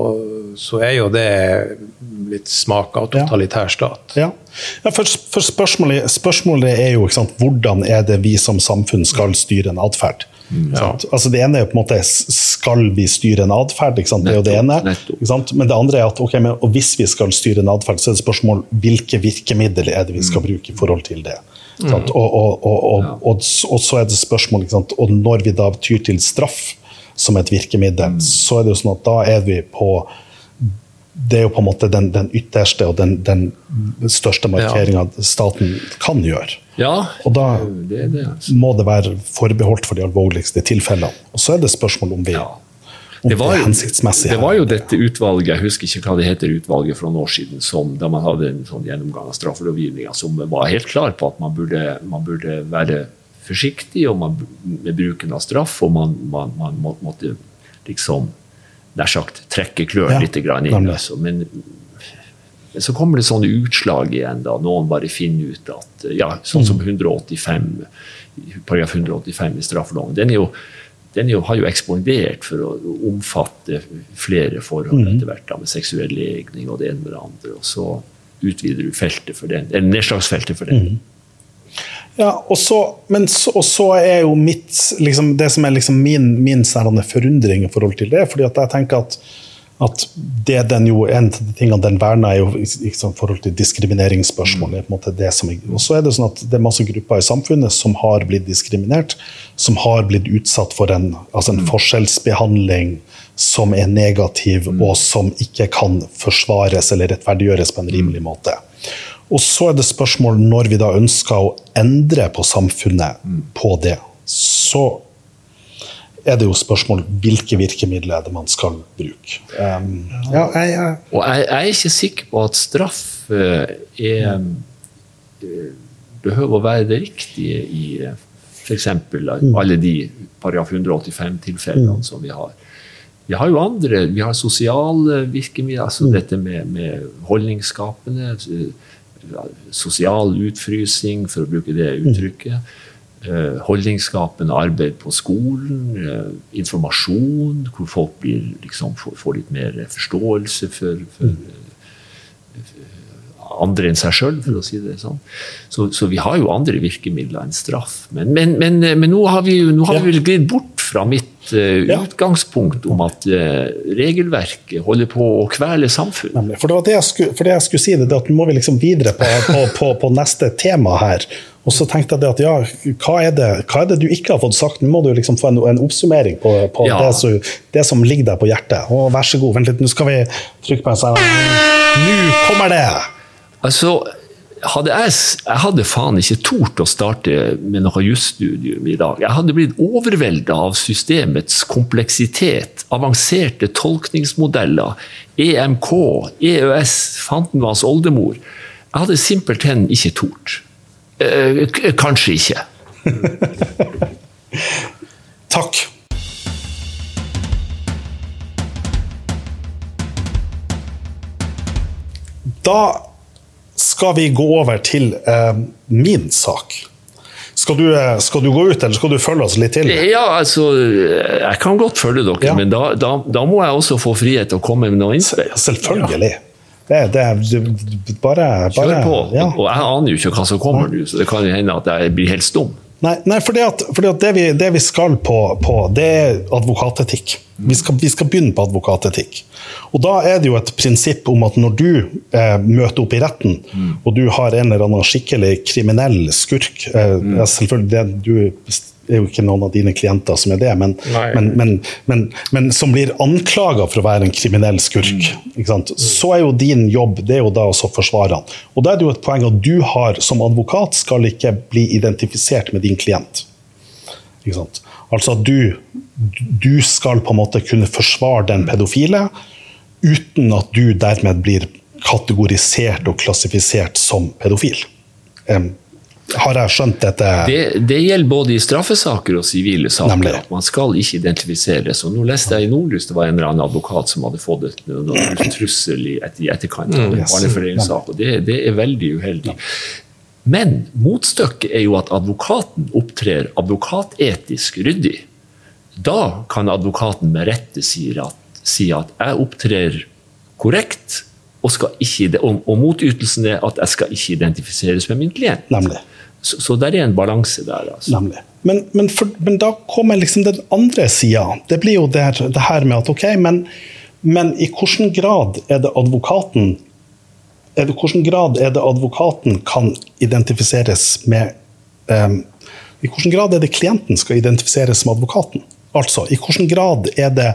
så, er jo det litt smak av totalitær stat. Ja. ja for, for spørsmålet, spørsmålet, er jo sant, hvordan er det vi som samfunn skal styre en atferd. Ja. Altså det ene er jo på en måte skal vi styre en atferd, det er jo det ene. Men det andre er at okay, men, hvis vi skal styre en atferd, så er det spørsmål hvilke virkemidler er det vi skal mm. bruke i forhold til det. Mm. Og, og, og, og, så er det spørsmål Og når vi da tyr til straff som et virkemiddel, mm. så er det jo sånn at da er vi på det er jo på en måte den, den ytterste og den, den største markeringa ja. staten kan gjøre. Ja, og da det det, altså. må det være forbeholdt for de alvorligste tilfellene. Og så er det spørsmål om vi ja. det var, jo, det var jo dette utvalget, jeg husker ikke hva det heter, utvalget fra noen år siden, som, da man hadde en sånn gjennomgang av straffelovgivninga, som var helt klar på at man burde, man burde være forsiktig man, med bruken av straff, og man, man, man måtte liksom nær sagt trekke klørne ja, litt inn. Altså. Men, men så kommer det sånne utslag igjen. da, Noen bare finner ut at ja, Sånn som 185, mm. paragraf 185 i straffeloven. Den, jo, den jo, har jo ekspandert for å omfatte flere forhold mm. etter hvert, da, med seksuell legning og det ene med det andre. Og så utvider du feltet for den, eller nedslagsfeltet for den. Mm. Ja, og så, men så, og så er jo mitt liksom, Det som er liksom min, min forundring i forhold til det, fordi at jeg tenker at, at det den jo, en av de tingene den verner, er jo i forhold til diskrimineringsspørsmål. Mm. Og så er det sånn at det er masse grupper i samfunnet som har blitt diskriminert, som har blitt utsatt for en, altså en mm. forskjellsbehandling som er negativ, mm. og som ikke kan forsvares eller rettferdiggjøres på en rimelig mm. måte. Og så er det spørsmål når vi da ønsker å endre på samfunnet på det, så er det jo spørsmål hvilke virkemidler er det man skal bruke. Um, ja, jeg, jeg. Og jeg, jeg, er ikke sikker på at straff uh, er uh, behøver å være det riktige i uh, f.eks. Mm. alle de paragraf 185-tilfellene mm. som vi har. Vi har jo andre, vi har sosiale virkemidler, altså dette med, med holdningsskapende. eh, Sosial utfrysing, for å bruke det uttrykket. Eh, Holdningsskapende arbeid på skolen. eh, Informasjon, hvor folk blir, liksom, får, får litt mer forståelse for, for andre enn seg sjøl, for å si det sånn. Så, så vi har jo andre virkemidler enn straff. Men, men, men, men nå har vi jo nå har vi vel glidd bort fra mitt uh, utgangspunkt om at uh, regelverket holder på å kvele samfunn. Nemlig. For det var det jeg skulle, for det jeg skulle si, det er at nå må vi liksom videre på, på, på, på neste tema her. Og så tenkte jeg det at ja, hva er det, hva er det du ikke har fått sagt? Nå må du liksom få en, en oppsummering på, på Ja. det, som, det som ligger deg på hjertet. Å, vær så god, vent litt, nå skal vi trykke på en sånn Nå kommer det! Altså, hadde jeg, jeg hadde faen ikke tort å starte med noe jusstudium i dag. Jeg hadde blitt overvelda av systemets kompleksitet, avanserte tolkningsmodeller, EMK, EØS, Fantenvans oldemor. Jeg hadde simpelthen ikke tort. Eh, kanskje ikke. Takk. Da skal vi gå over til eh, min sak. Skal du, eh, skal du gå ut, eller skal du følge oss litt til? Ja, altså, jeg kan godt følge dere, Ja. men da, da, da må jeg også få frihet til å komme med noe innspill. Selvfølgelig. Det, det, det, bare, bare Kjør på. Ja. Og jeg aner jo ikke hva som kommer nå, så det kan hende at jeg blir helt stum. Nei, nei fordi at, fordi at det, vi, det vi skal på, på, det er advokatetikk. Vi skal, vi skal begynne på advokatetikk. Og da er det jo et prinsipp om at når du eh, møter opp i retten, og du har en eller annen skikkelig kriminell skurk eh, mm. selvfølgelig, det, Du er jo ikke noen av dine klienter som er det, men, men, men, men, men som blir anklaga for å være en kriminell skurk. Sant? Så er jo din jobb det er jo da å forsvare han. Og da er det jo et poeng at du har som advokat skal ikke bli identifisert med din klient. Altså at du, du skal på en måte kunne forsvare den pedofile uten at du dermed blir kategorisert og klassifisert som pedofil. Em, har jeg skjønt dette? Det, det gjelder både i straffesaker og sivile saker. Nemlig. at Man skal ikke identifiseres. Og nå leste jeg i Nordlys det var en eller annen advokat som hadde fått et noen trussel i, et, i etterkant av en yes. og det, det er veldig uheldig. Men motstykket er jo at advokaten opptrer advokatetisk ryddig. Da kan advokaten med rette si at, si at jeg opptrer korrekt, og, ikke, og, og motytelsen er at jeg skal ikke identifiseres med min klient. Nemlig. Så, så der er en balanse der. altså. Nemlig. Men, men, for, men da kommer liksom den andre sida. Det blir jo det, her- det her med at ok, men, men i hvilken grad er det advokaten er det, hvilken grad er det advokaten kan identifiseres med um, I hvilken grad er det klienten skal identifiseres med advokaten? Altså, I hvilken grad er det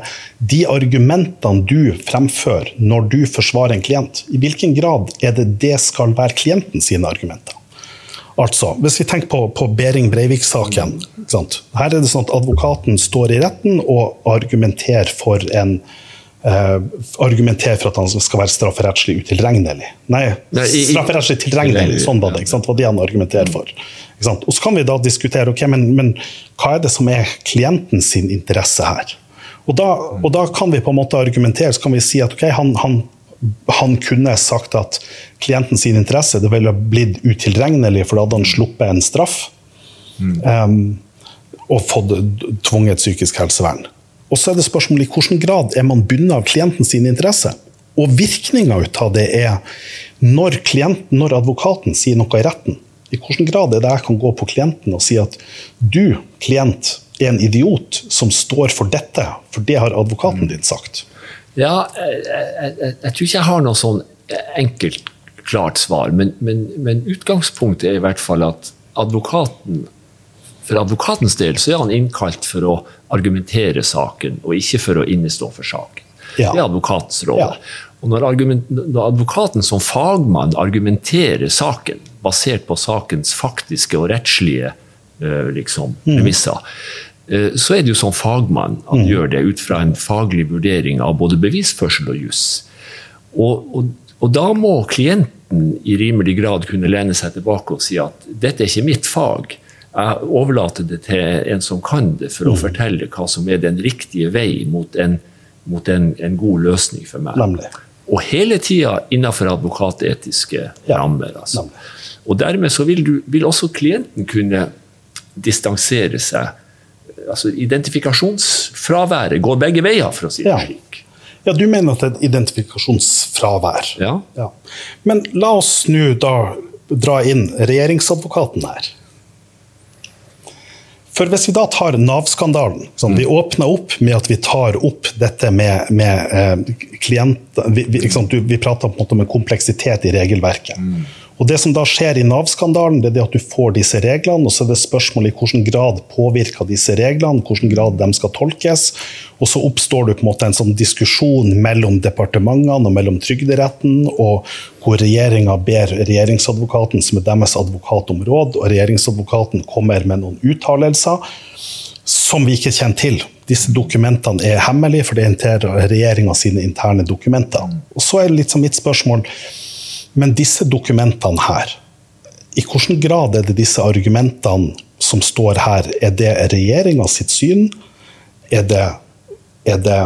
de argumentene du fremfører når du forsvarer en klient, i hvilken grad er det det skal være klienten sine argumenter? Altså, Hvis vi tenker på, på Behring Breivik-saken. Her er det sånn at Advokaten står i retten og argumenterer for en Uh, argumentere for at han skal være strafferettslig utilregnelig. Nei, Nei, i- strafferettslig tilregnelig. Sånn var det. ikke sant? Var det han argumenterer for. Og Så kan vi da diskutere ok, men, men hva er det som er klienten sin interesse her. Og da, og da kan vi på en måte argumentere så kan vi si at ok, han, han, han kunne sagt at klienten sin interesse det ville blitt utilregnelig, for da hadde han sluppet en straff um, og fått tvunget psykisk helsevern. Og så er det spørsmålet i hvilken grad er man bundet av klienten sin interesse. Og virkninga ut av det er når, klienten, når advokaten sier noe i retten. I hvilken grad er det jeg kan gå på klienten og si at du, klient, er en idiot som står for dette, for det har advokaten din sagt. Ja, jeg, jeg, jeg, jeg tror ikke jeg har noe sånn enkelt, klart svar, men, men, men utgangspunktet er i hvert fall at advokaten For advokatens del så er han innkalt for å argumentere saken, og ikke for å innestå for saken. Ja. Det er advokatens rolle. Ja. Og når, når advokaten som fagmann argumenterer saken basert på sakens faktiske og rettslige eh, liksom, premisser, eh, så er det jo som fagmann han gjør det ut fra en faglig vurdering av både bevisførsel og juss. Og, og, og da må klienten i rimelig grad kunne lene seg tilbake og si at dette er ikke mitt fag. Jeg overlater det til en som kan det, for å fortelle hva som er den riktige vei mot en mot en, en god løsning for meg. Nemlig. Og hele tida innenfor advokatetiske Ja, rammer. Altså. Og dermed så vil, du, vil også klienten kunne distansere seg. Altså Identifikasjonsfraværet går begge veier, for å si det Ja. slik. Ja, du mener at det er et identifikasjonsfravær. Ja. Ja. Men la oss nå da dra inn regjeringsadvokaten her. For hvis vi da tar Nav-skandalen sånn, Vi åpner opp med at vi tar opp dette med, med eh, klienter Vi, vi, du, vi prater på en måte om en kompleksitet i regelverket. Og Det som da skjer i Nav-skandalen, det er at du får disse reglene, og så er det spørsmål i hvilken grad påvirker disse reglene, hvilken grad de skal tolkes. Og så oppstår det på en måte en sånn diskusjon mellom departementene og mellom Trygderetten, og hvor regjeringa ber regjeringsadvokaten, som er deres advokat, om råd, og regjeringsadvokaten kommer med noen uttalelser som vi ikke kjenner til. Disse dokumentene er hemmelige, for det er regjeringa sine interne dokumenter. Og så er det litt som mitt spørsmål, men disse dokumentene her, i hvilken grad er det disse argumentene som står her, er det regjeringa sitt syn? Er det, er det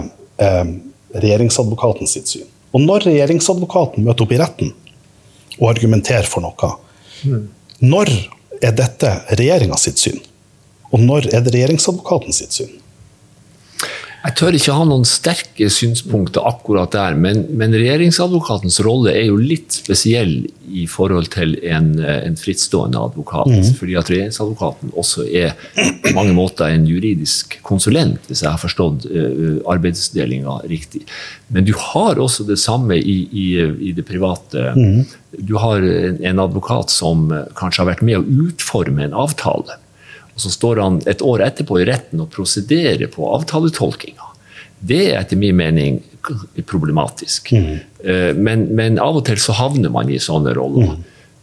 eh, regjeringsadvokaten sitt syn? Og når regjeringsadvokaten møter opp i retten og argumenterer for noe, når er dette regjeringa sitt syn? Og når er det regjeringsadvokaten sitt syn? Jeg tør ikke ha noen sterke synspunkter akkurat der, men, men regjeringsadvokatens rolle er jo litt spesiell i forhold til en, en frittstående advokat. Fordi at regjeringsadvokaten også er på mange måter en juridisk konsulent, hvis jeg har forstått uh, arbeidsdelinga riktig. Men du har også det samme i, i, i det private. Du har en, en advokat som eh, kanskje har vært med å utforme en avtale. Og så står han et år etterpå i retten og prosederer på avtaletolkinga. Det er etter min mening problematisk. Mm. Men, men av og til så havner man i sånne roller.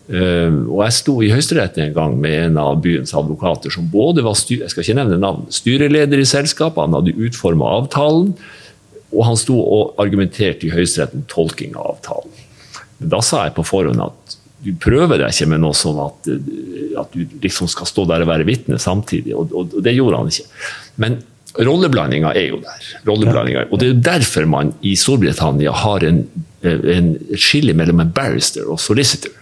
Eh, Og jeg sto i Høyesterett en gang med en av byens advokater som både var styr, jeg skal ikke nevne navn, styreleder i selskapet, han hadde utforma avtalen, og han sto og argumenterte i Høyesterett om tolking av avtalen. Da sa jeg på forhånd at du prøver deg ikke med noe sånn at, at du liksom skal stå der og være vitne samtidig, og, og, og det gjorde han ikke. Men rolleblandinga er jo der. Rolleblandinga. Og det er jo derfor man i Storbritannia har en, en skille mellom en barrister og solicitor.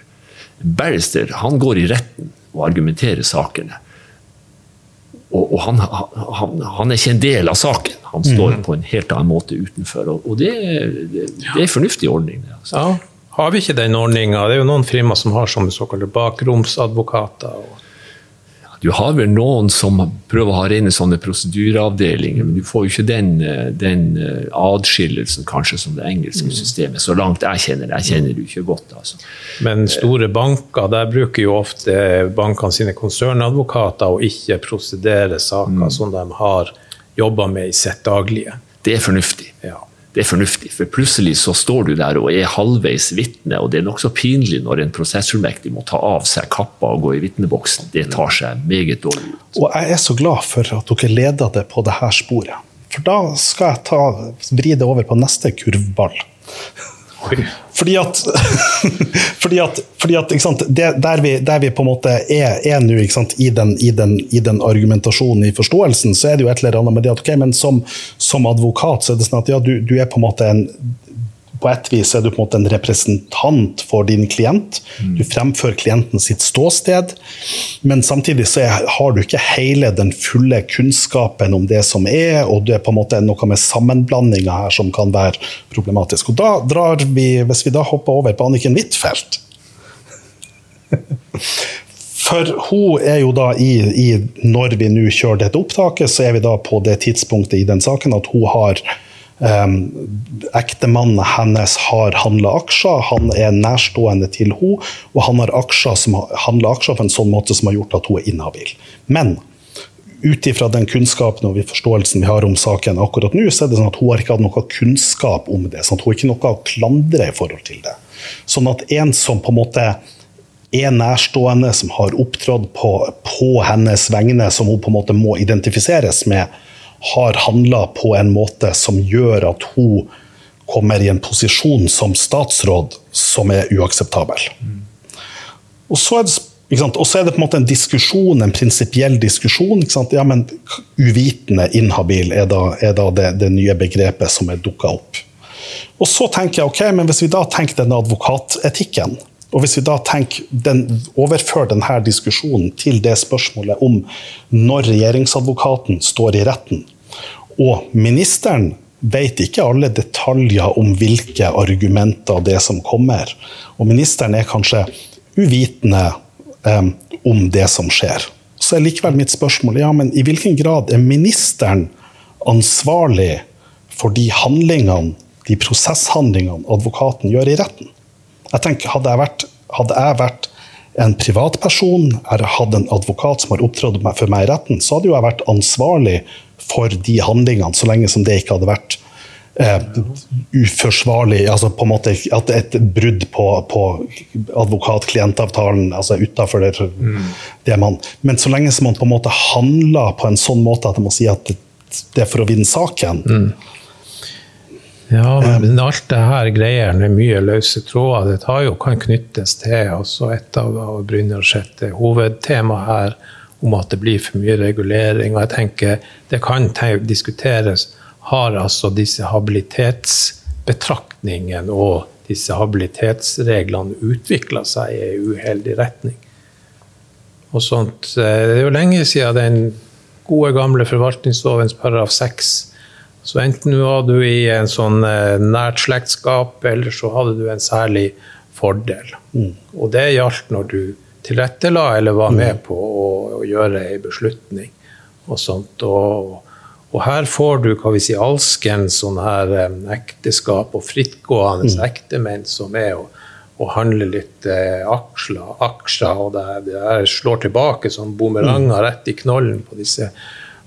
En barrister han går i retten og argumenterer sakene. Og, og han, han, han, er ikke en del av saken. Han står på en helt annen måte utenfor. Og, det, det, det er en fornuftig ordning. Altså. Ja, har vi ikke den ordninga? Det er jo noen firma som har sånne såkalte bakromsadvokater. Du har vel noen som prøver å ha rene sånne prosedyreavdelinger, men du får jo ikke den, den adskillelsen kanskje som det engelske systemet, så langt jeg kjenner det. Jeg kjenner det jo ikke godt. altså. Men store banker, der bruker jo ofte bankene sine konsernadvokater å ikke prosedere saker som de har jobba med i sitt daglige. Det er fornuftig. Ja. Det er fornuftig, for plutselig så står du der og er halvveis vitne, og det er nokså pinlig når en prosessormektig må ta av seg kappa og gå i vitneboksen. Det tar seg meget dårlig ut. Og jeg er så glad for at dere leder det på det her sporet. For da skal jeg ta, vri det over på neste kurvball. Fordi at, fordi at, fordi at det, der, vi, der, vi, på en måte er, er nå i, i, i den argumentasjonen, i forståelsen, så er det jo et eller annet med det at okay, men som, som advokat så er det sånn at ja, du, du er på en måte en på et vis er du på en måte en representant for din klient. Du fremfører klienten sitt ståsted, men samtidig så har du ikke hele den fulle kunnskapen om det som er, og det er på en måte noe med sammenblandinga her som kan være problematisk. Og da drar vi, Hvis vi da hopper over på Anniken Huitfeldt For hun er jo da i, i Når vi nå kjører dette opptaket, så er vi da på det tidspunktet i den saken at hun har Um, Ektemannen hennes har handla aksjer, han er nærstående til henne, og han har aksjer som handler aksjer på en sånn måte som har gjort at hun er inhabil. Men ut ifra den kunnskapen og forståelsen vi har om saken akkurat nå, så er det sånn at hun har ikke hatt noe kunnskap om det. sånn at Hun har ikke noe å klandre i forhold til det. Sånn at en som på en måte er nærstående, som har opptrådt på, på hennes vegne, som hun på en måte må identifiseres med, har handla på en måte som gjør at hun kommer i en posisjon som statsråd som er uakseptabel. Og så er det er det på en måte en diskusjon, en prinsipiell diskusjon. Ja, men uvitende inhabil er da, er da det, det, nye begrepet som er dukka opp. Og så tenker jeg, ok, men hvis vi da tenker den advokatetikken, og hvis vi da tenker den, overfører denne diskusjonen til det spørsmålet om når regjeringsadvokaten står i retten, og ministeren vet ikke alle detaljer om hvilke argumenter det som kommer, og ministeren er kanskje uvitende eh, om det som skjer. Så er likevel mitt spørsmål ja, men i hvilken grad er ministeren ansvarlig for de handlingene, de prosesshandlingene advokaten gjør i retten? Jeg tenker, Hadde jeg vært, hadde jeg vært en privatperson, eller hadde en advokat som har opptrådt for meg i retten, så hadde jo jeg vært ansvarlig for de handlingene, så lenge som det ikke hadde vært eh, uforsvarlig altså på en måte at Et brudd på, på advokat-klientavtalen, altså utafor det, mm. det, man Men så lenge som man på en måte handler på en sånn måte at man må si at det er for å vinne saken mm. Ja, men alt det her greier med mye løse tråder, det jo, kan knyttes til altså et av Brynjar sitt hovedtema her, om at det blir for mye regulering. Og jeg tenker det kan diskuteres har altså disse habilitetsbetraktningene og disse habilitetsreglene utvikla seg i en uheldig retning. Og sånt, eh, det er jo lenge siden den gode, gamle forvaltningslovens paragraf 6. Så enten var du i en sånn eh, nært slektskap, eller så hadde du en særlig fordel. Mm. Og det gjaldt når du tilrettela eller var med mm. på å, å gjøre ei beslutning. Og sånt. Og, og her får du hva vi sier, alskens sånn her ekteskap og frittgående mm. ektemenn som er og, og handler litt eh, aksjer, aksjer, og det, det slår tilbake som bumeranger mm. rett i knollen på disse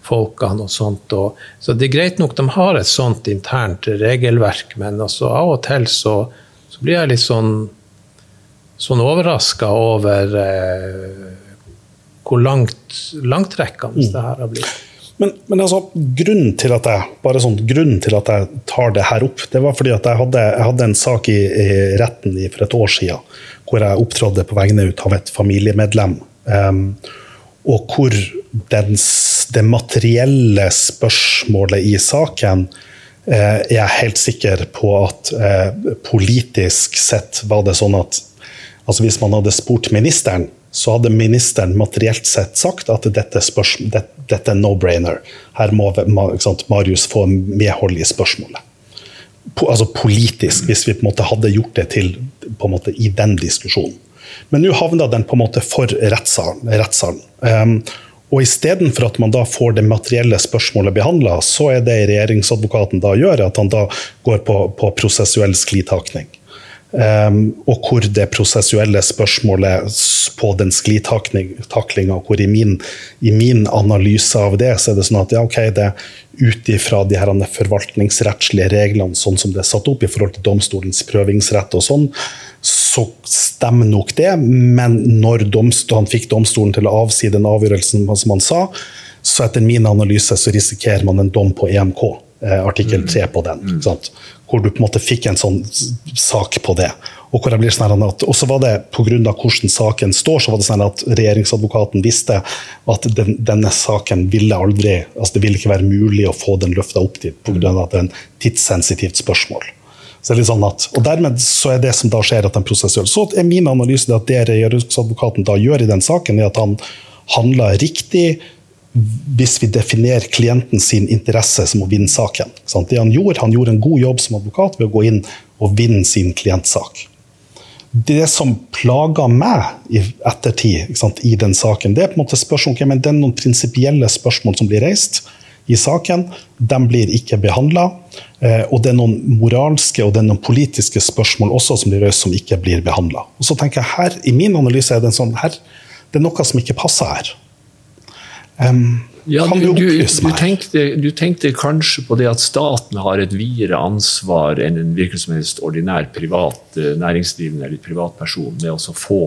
folkene. og sånt. Og, så det er greit nok de har et sånt internt regelverk, men altså, av og til så, så blir jeg litt sånn, sånn overraska over eh, hvor langt, langtrekkende mm. det her har blitt. Men, men altså, grunnen til at jeg bare sånn, grunnen til at jeg tar det her opp, det var fordi at jeg hadde, jeg hadde en sak i, i, retten for et år siden hvor jeg opptrådte på vegne ut av et familiemedlem. Um, og hvor den, det materielle spørsmålet i saken er jeg helt sikker på at eh, politisk sett var det sånn at altså Hvis man hadde spurt ministeren, så hadde ministeren materielt sett sagt at dette, det, dette er no-brainer. Her må sant, Marius få medhold i spørsmålet. Po, altså politisk, hvis vi på en måte hadde gjort det til på en måte i den diskusjonen. Men nå havna den på en måte for rettssalen. rettssalen. Um, og Istedenfor at man da får det materielle spørsmålet behandla, så er det regjeringsadvokaten da gjør, at han da går på, på prosessuell sklitakning. Um, og hvor det prosessuelle spørsmålet på den sklitaklinga, hvor i min, i min, analyse av det, så er det sånn at ja, ok, det ut ifra de her forvaltningsrettslige reglene sånn som det er satt opp i forhold til domstolens prøvingsrett og sånn, så stemmer nok det. Men når han fikk domstolen til å avsi den avgjørelsen, som han sa, så etter min analyse så risikerer man en dom på EMK. Eh, artikkel 3 på den. Hvor du på en måte fikk en sånn sak på det. Og hvor jeg blir sånn at, og så var det pga. hvordan saken står, så var det sånn at regjeringsadvokaten visste at den, denne saken ville aldri altså Det ville ikke være mulig å få den løfta opp dit pga. at det er en tidssensitivt spørsmål. Så det er litt sånn at, og Dermed så er det som da skjer, at den prosessuell. Så er min analyse at det regjeringsadvokaten da gjør i den saken, er at han handler riktig hvis vi definerer klienten sin interesse som å vinne saken. Det Han gjorde, han gjorde en god jobb som advokat ved å gå inn og vinne sin klientsak. Det som plager meg i ettertid i den saken, det er på en måte spørsmål, okay, men det er noen prinsipielle spørsmål som blir reist i saken. De blir ikke behandla. Eh, og det er noen moralske og det er noen politiske spørsmål også som blir reist, som ikke blir behandla. Her, I min analyse er det, sånn, her, det er noe som ikke passer her. Um, ja, du, du, du, tenkte, du, tenkte, kanskje på det at staten har et videre ansvar enn en hvilken som helst ordinær privat uh, næringsdrivende eller privatperson med å få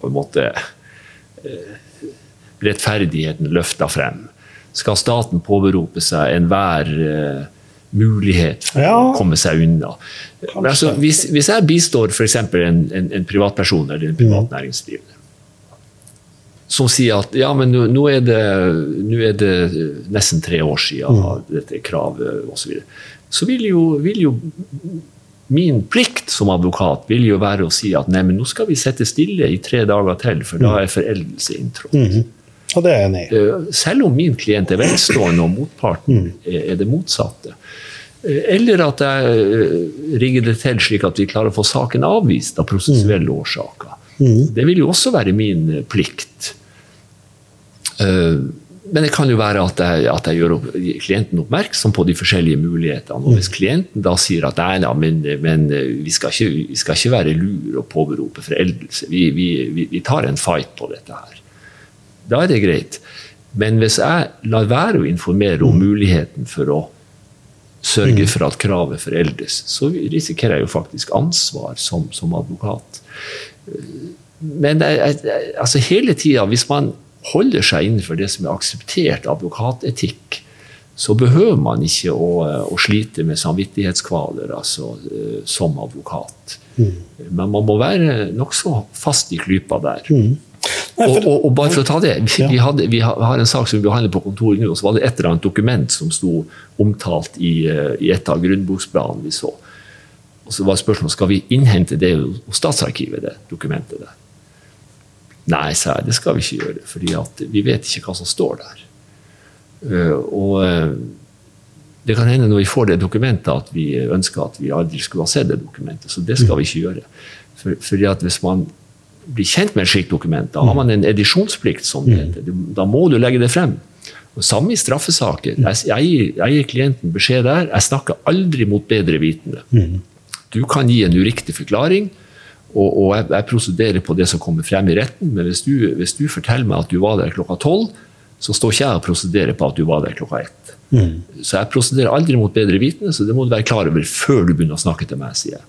på en måte uh, rettferdigheten løfta frem. Skal staten påberope seg enhver uh, mulighet for ja, å komme seg unna? Altså, hvis, hvis, jeg bistår f.eks. En, en, en privatperson eller en privat næringsdrivende som sier at ja, men nå, er, det, nå er det nesten tre år siden mm. dette kravet osv. Så, så vil jo, vil jo min plikt som advokat vil jo være å si at nei, men nå skal vi sette stille i tre dager til, for da er foreldelse inntrådt. Mm. Og det er jeg enig i. Eh, selv om min klient er velstående og motparten mm. er det motsatte. Eh, eller at jeg eh, rigger det til slik at vi klarer å få saken avvist av prosessuelle mm. årsaker. Mm. Det vil jo også være min plikt. Men det kan jo være at jeg, at jeg, gjør klienten oppmerksom på de forskjellige mulighetene. Og hvis klienten da sier at nei, nei men, men vi, skal ikke, vi, skal ikke, være lur og påberope foreldelse, vi, vi, vi, tar en fight på dette her. Da er det greit. Men hvis jeg lar være å informere om muligheten for å sørge mm. for at kravet foreldes, så risikerer jeg jo faktisk ansvar som, som advokat. Men altså hele tida, hvis man holder seg innenfor det som er akseptert advokatetikk, så behøver man ikke å, å slite med samvittighetskvaler altså, eh, som advokat. Mm. Men man må være nokså fast i klypa der. Mm. Nei, for, og, og, og, bare for å ta det, vi, ja. vi, hadde, vi, har en sak som vi behandler på kontoret nå, og så var det et eller annet dokument som sto omtalt i, eh, i et av grunnboksplanene vi så. Og så var spørsmålet skal vi innhente det hos Statsarkivet, det dokumentet der. Nei, sa jeg, det skal vi ikke gjøre, for vi vet ikke hva som står der. Uh, og uh, det kan hende når vi får det dokumentet at vi ønsker at vi aldri skulle ha sett det dokumentet. Så det skal vi ikke gjøre. For, fordi at hvis man blir kjent med et slikt dokument, da har man en edisjonsplikt. som det heter. Da må du legge det frem. Og Samme i straffesaker. Jeg, jeg, gir, klienten beskjed der. Jeg snakker aldri mot bedre vitende. Du kan gi en uriktig forklaring og, og jeg, jeg, prosederer på det som kommer frem i retten, men hvis du, hvis du forteller meg at du var der klokka tolv, så står ikke jeg og prosederer på at du var der klokka ett. Mm. Så jeg prosederer aldri mot bedre vitende, så det må du være klar over før du begynner å snakke til meg. sier Jeg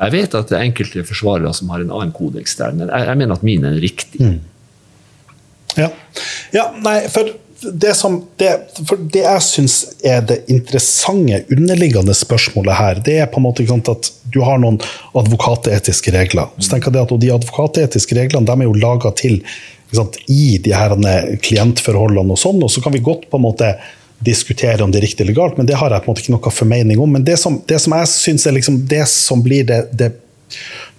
Jeg vet at det er enkelte forsvarere som har en annen kodeks der, men jeg, jeg mener at min er riktig. Mm. Ja. ja, nei, for det, som, det, det jeg syns er det interessante underliggende spørsmålet her, det er på en måte at du har noen advokatetiske regler. Så tenker jeg at De advokatetiske reglene de er jo laga til sant, i de her klientforholdene, og sånn, og så kan vi godt på en måte diskutere om det er riktig eller galt, men det har jeg på en måte ikke noe formening om. Men det som, det som jeg syns er liksom det som blir det, det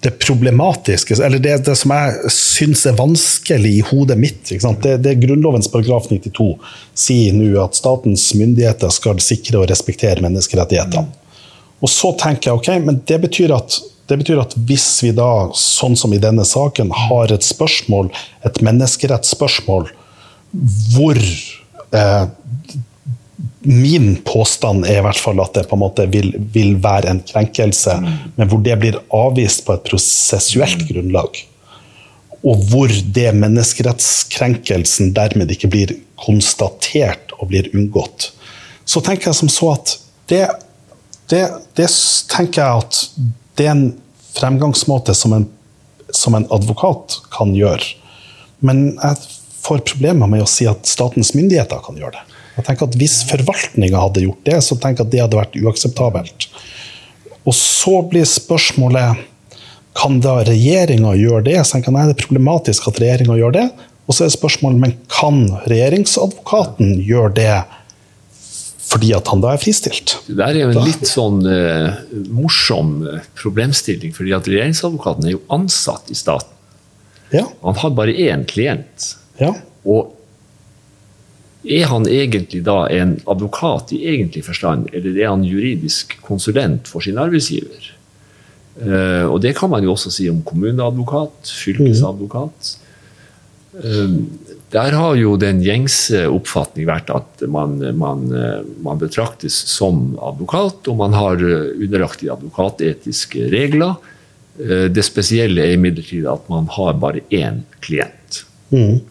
det problematiske, eller det, det som jeg syns er vanskelig i hodet mitt det, det Grunnlovens paragraf 92 sier nå at statens myndigheter skal sikre og respektere menneskerettighetene. Og så tenker jeg ok, men det betyr at det betyr at hvis vi da, sånn som i denne saken, har et spørsmål, et menneskerettsspørsmål, hvor eh, Min påstand er i hvert fall at det på en måte vil, vil være en krenkelse, mm. men hvor det blir avvist på et prosessuelt grunnlag. Og hvor det menneskerettskrenkelsen dermed ikke blir konstatert og blir unngått. Så tenker jeg som så at det, det, det tenker jeg at det er en fremgangsmåte som en, som en advokat kan gjøre. Men jeg får problemer med å si at statens myndigheter kan gjøre det. Jeg tenker at Hvis forvaltninga hadde gjort det, så tenker jeg at det hadde vært uakseptabelt. Og så blir spørsmålet kan da regjeringa gjøre det? Så tenker jeg, nei, Det er problematisk at regjeringa gjør det. Og så er spørsmålet men kan regjeringsadvokaten gjøre det fordi at han da er fristilt? Det der er jo en litt sånn uh, morsom eh, problemstilling. fordi at regjeringsadvokaten er jo ansatt i staten. Ja. Han har bare én klient. Ja. Og er han egentlig da en advokat i egentlig forstand, eller er han juridisk konsulent for sin arbeidsgiver? Uh, og det kan man jo også si om kommuneadvokat, fylkesadvokat. Uh, der har jo den gjengse oppfatning vært at man, man, man, betraktes som advokat, og man har underlagt de advokatetiske regler. Uh, det spesielle er imidlertid at man har bare én klient. Mm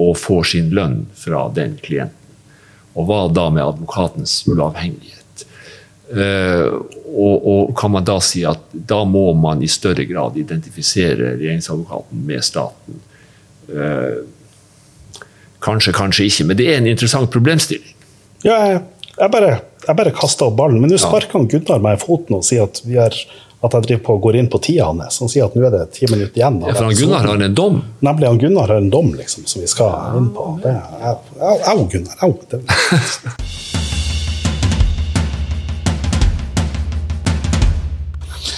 og får sin lønn fra den klienten. Og hva da med advokatens uavhengighet? Uh, og, og, kan man da si at da må man i større grad identifisere regjeringsadvokaten med staten? Uh, kanskje, kanskje ikke, men det er en interessant problemstilling. Ja, jeg, bare, jeg bare kasta ballen, men nå sparker ja. Gunnar meg i foten og sier at vi er at jeg driver på, går inn på tida hans. Han sier at nå er det ti minutter igjen. Ja, for han. Gunnar har en dom. Nemlig han Gunnar har en dom liksom, som vi skal inn på. Det er, au, au, Gunnar. Au. Det,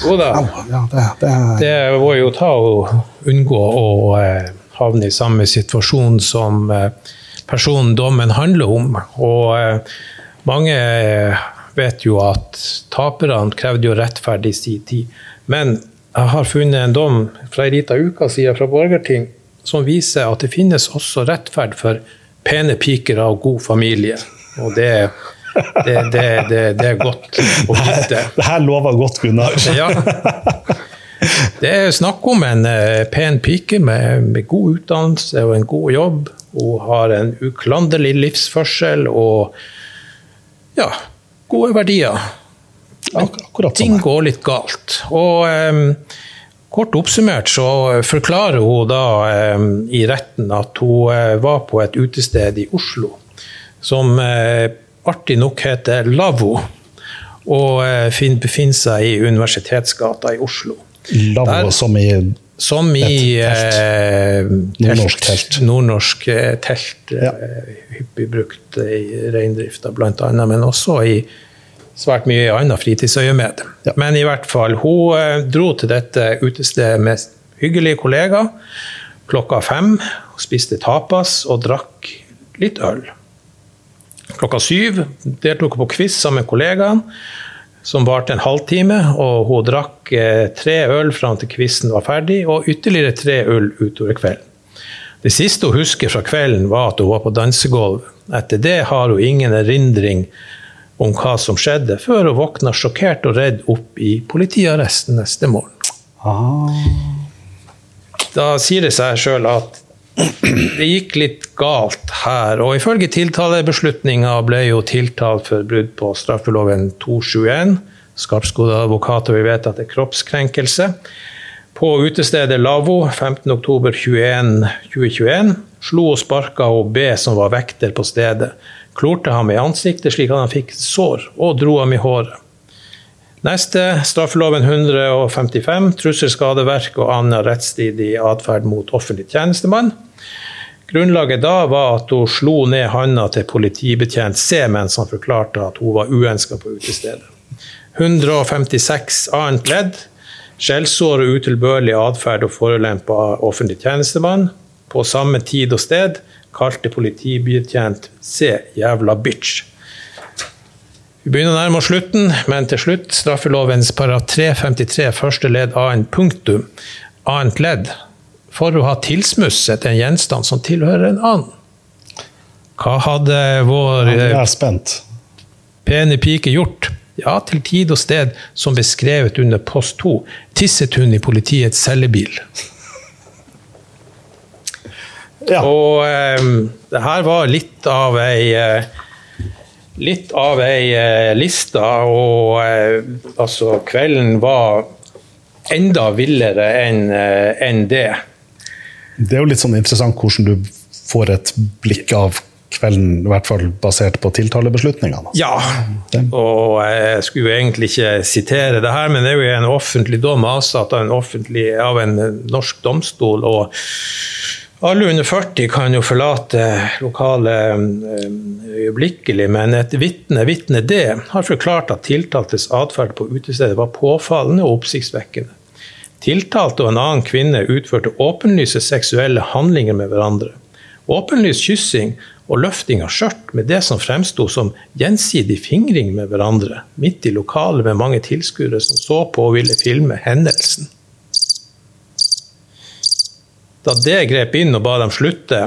Jo da. Ja, det, det, Det var jo ta å unngå å eh, havne i samme situasjon som eh, personen dommen handler om. Og eh, mange eh, vet jo at taperne krevde jo rettferd i sin tid. Men jeg har funnet en dom fra ei lita uke siden fra Borgerting som viser at det finnes også rettferd for pene piker av god familie. Og det, det, det, det, det er godt å vite. det her lover godt, Gunnar. Ja. Det er snakk om en eh, pen pike med, med god utdannelse og en god jobb. Hun har en uklanderlig livsførsel og ja, gode verdier. Men akkurat Ting går litt galt. Og um, kort oppsummert så forklarer hun da um, i retten at hun uh, var på et utested i Oslo som uh, artig nok heter Lavvo, og uh, befinner seg i Universitetsgata i Oslo. Lavvo som i Som i eh, Nordnorsk telt. Nordnorsk eh, telt. Ja. eh, hyppig brukt i reindrifta bl.a., men også i svært mye annet fritidsøyemed. Ja. Men i hvert fall, hun eh, dro til dette utestedet med hyggelige kollegaer klokka fem. Hun Spiste tapas og drakk litt øl. Klokka syv deltok hun på quiz sammen med kollegaene, som varte en halvtime. og Hun drakk eh, tre øl fram til quizen var ferdig, og ytterligere tre øl utover kvelden. Det siste hun husker fra kvelden, var at hun var på dansegulv. Etter det har hun ingen erindring om hva som skjedde, før hun våkna sjokkert og redd opp i politiarresten neste morgen. ah, Da sier det seg sjøl at det gikk litt galt her. Og ifølge tiltalebeslutninga ble jo tiltalt for brudd på straffeloven 271. Skarpskodde advokater vil vite at det er kroppskrenkelse. På utestedet Lavvo 15.10.2021 slo og sparka B, som var vekter på stedet. Klorte ham i ansiktet slik at han fikk sår, og dro ham i håret. Neste, straffeloven 155, trussel, skadeverk og annen rettsstridig atferd mot offentlig tjenestemann. Grunnlaget da var at hun slo ned handa til politibetjent C mens han forklarte at hun var uønska på utestedet. 156 annet ledd. Skjellsår og utilbørlig atferd og forulempe av offentlig tjenestemann. På samme tid og sted kalte politibetjent C 'jævla bitch'. Vi begynner å nærme oss slutten, men til slutt straffelovens paragraf 353 første ledd annet punktum, annet ledd, for å ha tilsmusset en gjenstand som tilhører en annen. Hva hadde vår eh, pene pike gjort? Ja, til tid og sted som beskrevet under post 2, tisset hun i politiets cellebil. Ja. Og eh, det her var litt av ei eh, Litt av ei eh, liste, og eh, altså kvelden var enda villere enn en det. Det er jo litt sånn interessant hvordan du får et blikk av kvelden, i hvert fall basert på tiltalebeslutningene. Ja, og jeg skulle jo egentlig ikke sitere det her, men det er jo en offentlig dom avsatt av en, offentlig, av en norsk domstol. og alle under 40 kan jo forlate lokalet eh, øyeblikkelig, men et vitne, vitne D, har forklart at tiltaltes atferd på utestedet var påfallende og oppsiktsvekkende. Tiltalte og en annen kvinne utførte åpenlyse seksuelle handlinger med hverandre. Åpenlys kyssing og løfting av skjørt med det som fremsto som gjensidig fingring med hverandre, midt i lokalet med mange tilskuere som så på og ville filme hendelsen. Da det grep inn og ba dem slutte,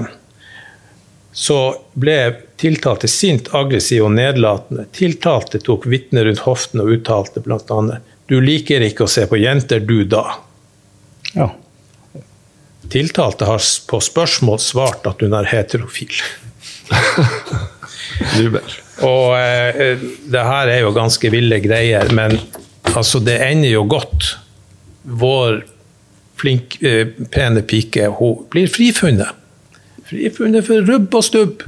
så ble tiltalte sint, aggressiv og nedlatende. Tiltalte tok vitnet rundt hoften og uttalte bl.a.: Du liker ikke å se på jenter, du da. Ja. Tiltalte har på spørsmål svart at hun er heterofil. Og eh, det her er jo ganske ville greier, men altså, det ender jo godt. Vår flink, eh, pene pike hun blir frifunnet. Frifunnet for rubb og stubb.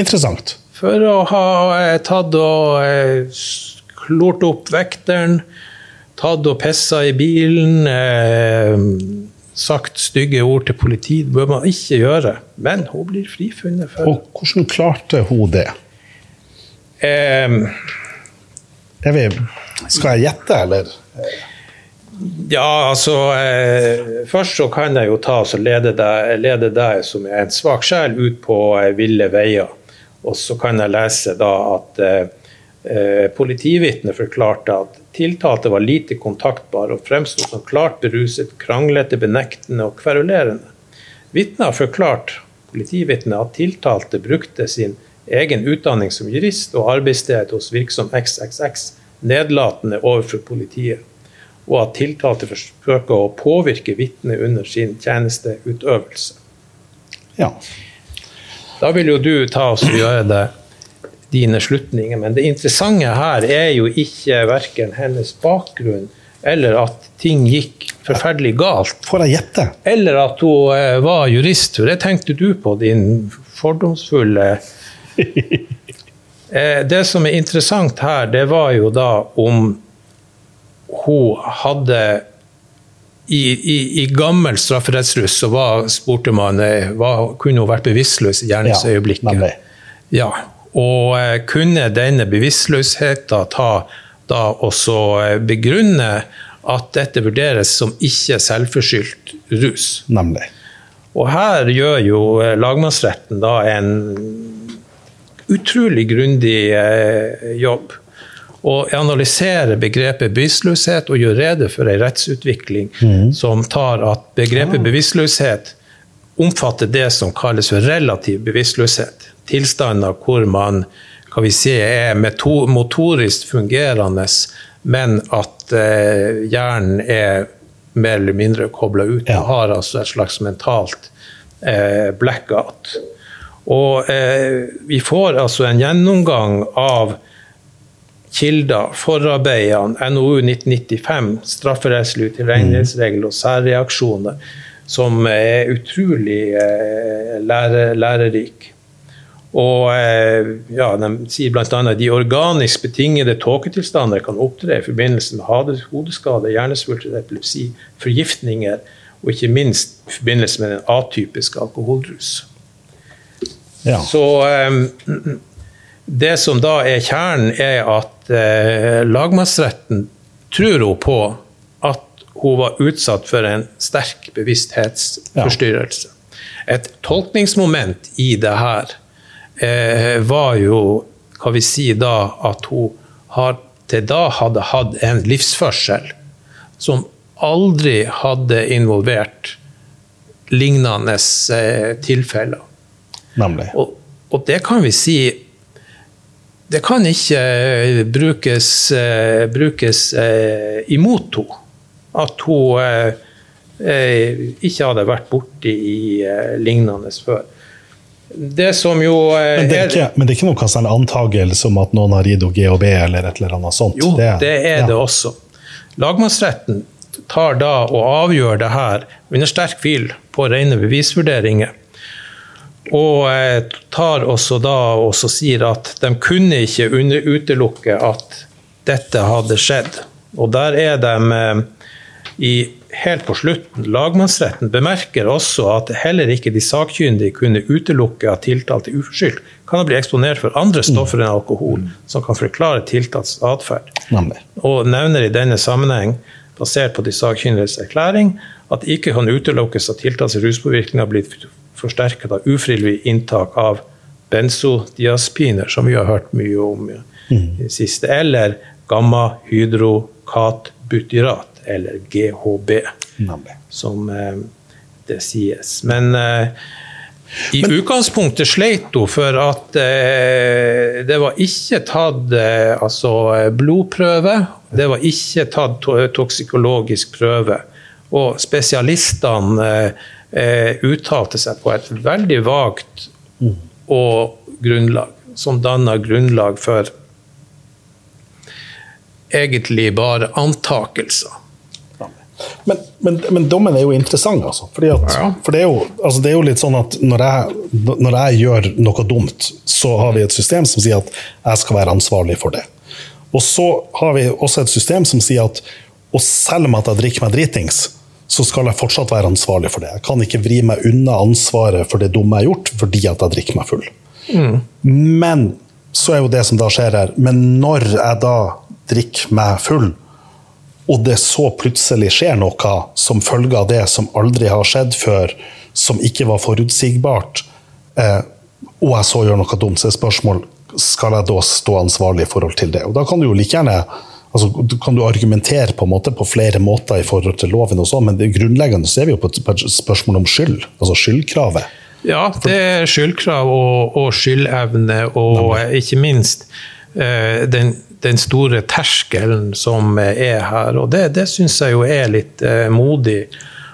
Interessant. For å ha eh, tatt og eh, klort opp vekteren, tatt og pissa i bilen, sagt stygge ord til politiet. Det bør man ikke gjøre. Men hun blir frifunnet for Og hvordan klarte hun det? eh, Er vi, skal jeg gjette, eller? Ja, altså eh, Først så kan jeg jo ta og lede deg, lede deg som er en svak sjel ut på eh, ville veier. Og så kan jeg lese da at eh, eh, politivitnet forklarte at tiltalte var lite kontaktbar og fremsto som klart beruset, kranglete, benektende og kverulerende. Vitnet har forklart politivitnet at tiltalte brukte sin egen utdanning som jurist og arbeidssted hos virksom XXX nedlatende overfor politiet, og at tiltalte forsøker å påvirke vitnet under sin tjenesteutøvelse. Ja. Da vil jo du ta oss og gjøre det dine slutninger, men det interessante her er jo ikke verken hennes bakgrunn eller at ting gikk forferdelig galt. Får jeg gjette? Eller at hun eh, var jurist. For det tenkte du på, din fordomsfulle Eh, Det som er interessant her, det var jo da om hun hadde i, i, i gammel strafferettsruss så var, spurte man eh, var, kunne hun vært bevisstløs i gjerningsøyeblikket. Ja, Ja, og eh, kunne denne bevisstløsheten ta da også eh, begrunne at dette vurderes som ikke selvforskyldt rus. Nemlig. Og her gjør jo lagmannsretten da en utrolig grundig eh, jobb. Og analysere begrepet bevisstløshet og gjøre rede for en rettsutvikling som tar at begrepet bevisstløshet omfatter det som kalles for relativ bevisstløshet. Tilstander hvor man kan vi si, er motorisk fungerende, men at eh, hjernen er mer eller mindre kobla ut. Ja. har altså et slags mentalt eh, blackout. Og eh, vi får altså en gjennomgang av kilder, forarbeidene, NOU 1995, strafferettslig utilregnelighetsregel og særreaksjoner, som er utrolig eh, lære, lærerik. Og eh, ja, De sier bl.a. at de organisk betingede tåketilstander kan opptre i forbindelse med hodeskade, hjernesvulst, epilepsi, forgiftninger og ikke minst i forbindelse med den atypiske alkoholrus. Ja. Så eh, det som da er kjernen, er at eh, lagmannsretten tror hun på at hun var utsatt for en sterk bevissthetsforstyrrelse. Et tolkningsmoment i det her eh, var jo, hva vi si da, at hun har, til da hadde hatt en livsførsel som aldri hadde involvert lignende eh, tilfeller. Nemlig. Og, og det kan vi si Det kan ikke eh, brukes, eh, brukes eh, imot henne. At hun ikke hadde vært borti i lignende før. Det som jo Men det er ikke, men det er ikke noe sånn antagelse om at noen har gitt henne GHB eller et eller annet sånt? Jo, det er ja. det også. Lagmannsretten tar da og avgjør det her under sterk tvil på rene bevisvurderinger. Og tar også da og sier at de kunne ikke under utelukke at dette hadde skjedd. Og der er de eh, i, helt på slutten. Lagmannsretten bemerker også at heller ikke de sakkyndige kunne utelukke at tiltalte uforskyldt kan ha blitt eksponert for andre stoffer enn alkohol som kan forklare tiltalts atferd og nevner i denne sammenheng, basert på de sakkyndiges erklæring, at det ikke kan utelukkes at tiltalts ruspåvirkning har blitt forsterket av ufrivillig inntak av benzodiazepiner, som vi har hørt mye om i det siste, eller gamma-hydrokatbutyrat, eller GHB, mm. som eh, det sies. Men eh, i utgangspunktet sleit hun for at eh, det var ikke tatt eh, altså, blodprøve, det var ikke tatt to toksikologisk prøve. Og spesialistene eh, eh, uttalte seg på et veldig vagt og grunnlag, som danna grunnlag for egentlig bare antakelser. Men, men, men dommen er jo interessant, altså. At, Ja. For det er, jo, altså det er jo litt sånn at når jeg, når jeg gjør noe dumt, så har vi et system som sier at jeg skal være ansvarlig for det. Og så har vi også et system som sier at Og selv om at jeg drikker meg dritings, så skal jeg fortsatt være ansvarlig for det. Jeg kan ikke vri meg unna ansvaret for det dumme jeg har gjort, fordi at jeg drikker meg full. Men så er jo det som da skjer her Men når jeg da drikker meg full, og det så plutselig skjer noe som følge av det som aldri har skjedd før, som ikke var forutsigbart, eh, og jeg så gjør noe dumt, så er spørsmål skal jeg da stå ansvarlig i forhold til det. Og da kan du jo like gjerne altså, kan du argumentere på, måte på flere måter i forhold til loven, og sånn, men det grunnleggende så er vi jo på et spørsmål om skyld. altså skyldkravet. Ja, det er skyldkrav og, og skyldevne, og Nei. ikke minst uh, den, den, store terskelen som er her. Og det, det syns jeg jo er litt uh, modig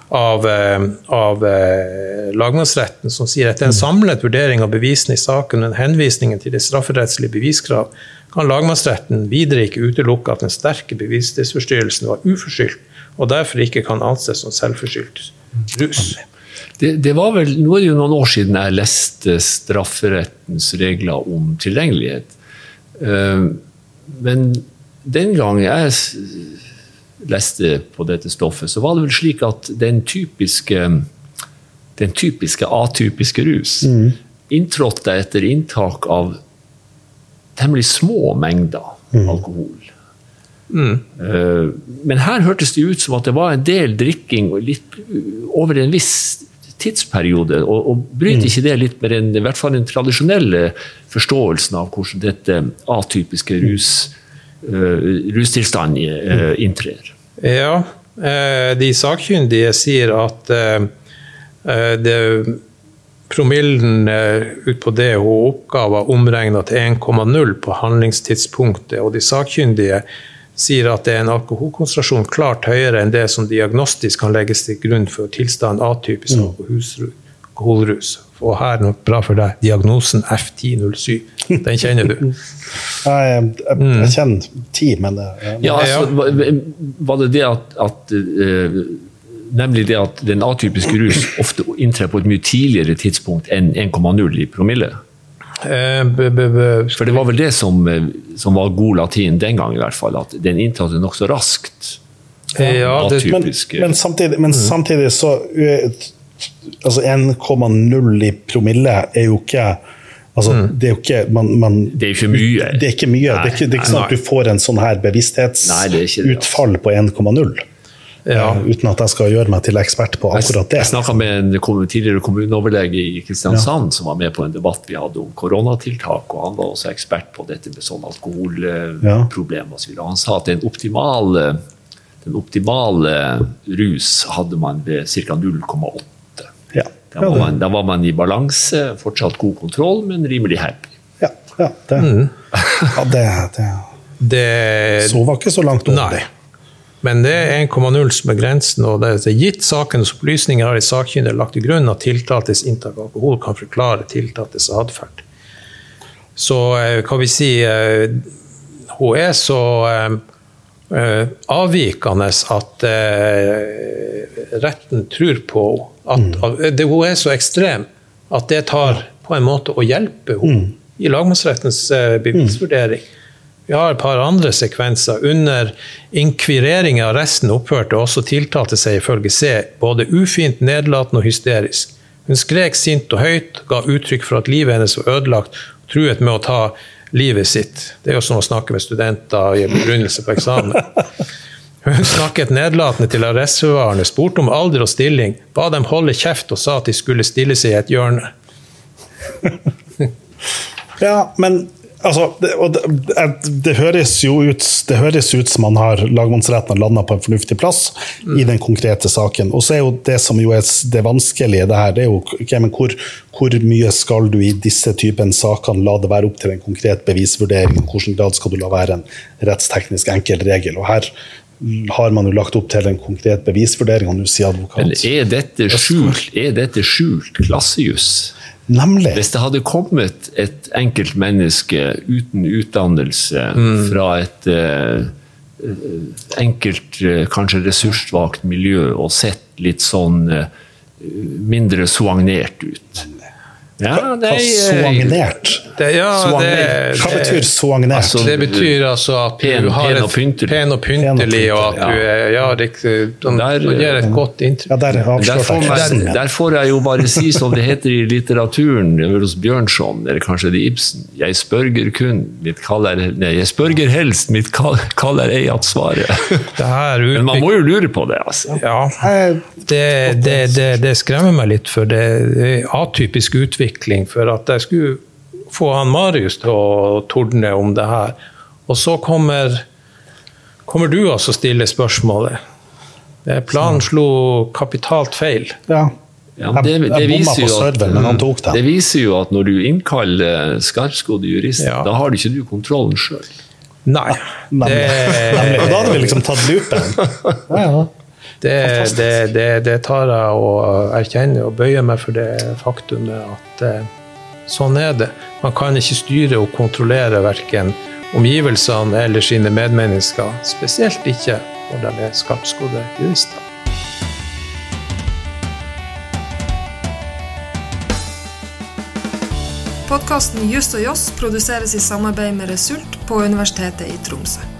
av, eh, av eh, lagmannsretten, som sier at en mm. samlet vurdering av bevisene i saken og henvisningen til det strafferettslige beviskrav kan lagmannsretten videre ikke utelukke at den sterke bevissthetsforstyrrelsen var uforskyldt, og derfor ikke kan anses som selvforskyldt rus. Det, det, var vel, Nå er det jo noen år siden jeg leste strafferettens regler om tilgjengelighet. Eh, men den gang jeg leste på dette stoffet, så var det vel slik at den typiske, den typiske atypiske rus mm. inntrådte etter inntak av temmelig små mengder mm. alkohol. Mm. Uh, men her hørtes det ut som at det var en del drikking litt over en viss tidsperiode. Og, og bryter mm. ikke det litt med den, i hvert fall den tradisjonelle forståelsen av hvordan dette atypiske rus, uh, rustilstanden uh, inntrer? Ja, de sakkyndige sier at det promillen ut på det hun oppga, var omregna til 1,0 på handlingstidspunktet. Og de sakkyndige sier at det er en alkoholkonsentrasjon klart høyere enn det som diagnostisk kan legges til grunn for tilstanden atypisk mm. alkoholrus. Og her, noe bra for deg, diagnosen F1007. Den kjenner du? jeg, jeg, jeg, mm. kjenner ti, men det ja, altså, Var det det at, at uh, Nemlig det at den atypiske rus ofte inntrer på et mye tidligere tidspunkt enn 1,0 i promille. Eh, For det var vel det som, eh, som, var god latin den gang, i hvert fall. At den inntatte nokså raskt. Ja, det, men, men, samtidig, men mm. samtidig så altså 1,0 i promille er jo ikke altså, mm. Det er jo ikke man, man, Det er ikke mye. Det er ikke mye. Nei, det er ikke, det er ikke sånn at du får en sånn her bevissthetsutfall på 1,0 ja. Eh, uten at jeg skal gjøre meg til ekspert på akkurat det. Jeg snakka med en tidligere kommuneoverlege i Kristiansand ja. som var med på en debatt vi hadde om koronatiltak, og han var også ekspert på dette med sånn alkoholproblem ja. Han sa at den optimale, den optimale rus hadde man ved ca. 0,8. Ja. Da, var man, da var man i balanse, fortsatt god kontroll, men rimelig happy. Ja, det, mm. det, det, det Så var ikke så langt over det. Men det er 1,0 som er grensen, og det er gitt sakens opplysninger har de sakkyndige lagt til grunn at tiltaltes inntak av alkohol kan forklare tiltaltes atferd. Så kan vi si eh, hun er så eh, avvikende at retten tror på mm. Hun er så ekstrem at det tar på en måte å hjelpe henne mm. i lagmannsrettens bevisvurdering. Vi har et par andre sekvenser. Under inkvireringen av resten opphørte også tiltalte seg ifølge C både ufint, nedlatende og hysterisk. Hun skrek sint og høyt, ga uttrykk for at livet hennes var ødelagt, og truet med å ta livet sitt. Det er jo som å snakke med studenter i begrunnelse på eksamen. Hun snakket nedlatende til arrestforvarerne, spurte om alder og stilling, ba dem holde kjeft og sa at de skulle stille seg i et hjørne. ja, men Altså, det, det, det, høres jo ut, det høres ut som man har lagmannsretten har landa på en fornuftig plass mm. i den konkrete saken. Og så er jo det som jo er det vanskelige det her, det er jo okay, men hvor, hvor, mye skal du i disse typen sakene la det være opp til en konkret bevisvurdering? I hvilken grad skal du la være en rettsteknisk enkel regel? Og her har man jo lagt opp til en konkret bevisvurdering. og nå sier advokat. Men er dette skjult, er dette skjult klassejuss? Nemlig. Hvis det hadde kommet et enkelt menneske uten utdannelse mm. fra et uh, enkelt, uh, kanskje ressurssvakt miljø og sett litt sånn uh, mindre soagnert ut ja, Hva soagnert? Det, ja, det, Hva betyr soagnert? Altså, det betyr altså at Pen- du har pen og pyntelig. pen og pyntelig, og at du er ja, det gir et godt ja, der Der får, jeg der får jeg jo bare si som det heter i litteraturen hos Bjørnson, eller kanskje det er Ibsen. Jeg spørger kun, mitt kall er Nei, jeg spørger helst, mitt kall, kall er ei at svaret. Det her Men man må jo lure på det, altså. Ja, det, det, det, det skremmer meg litt, for det er atypisk utvikling. For at jeg skulle få han Marius til å tordne om det her. Og så kommer, kommer du altså stille spørsmålet. Eh, Planen slo kapitalt feil. Ja. Ja, det, det, viser jo at, det viser jo at når du innkaller skarpskodde jurister, Ja. da har du ikke du kontrollen sjøl. Nei. Nemlig. Nemlig. Og da hadde vi liksom tatt loopen. Ja, ja. Det, det, det, det tar jeg og erkjenner og bøyer meg for det faktumet at eh, sånn er det. Man kan ikke styre og kontrollere verken omgivelsene eller sine medmennesker, spesielt ikke når de er skarpskodde jurister. Podkasten Just og Joss produseres i samarbeid med Result på Universitetet i Tromsø.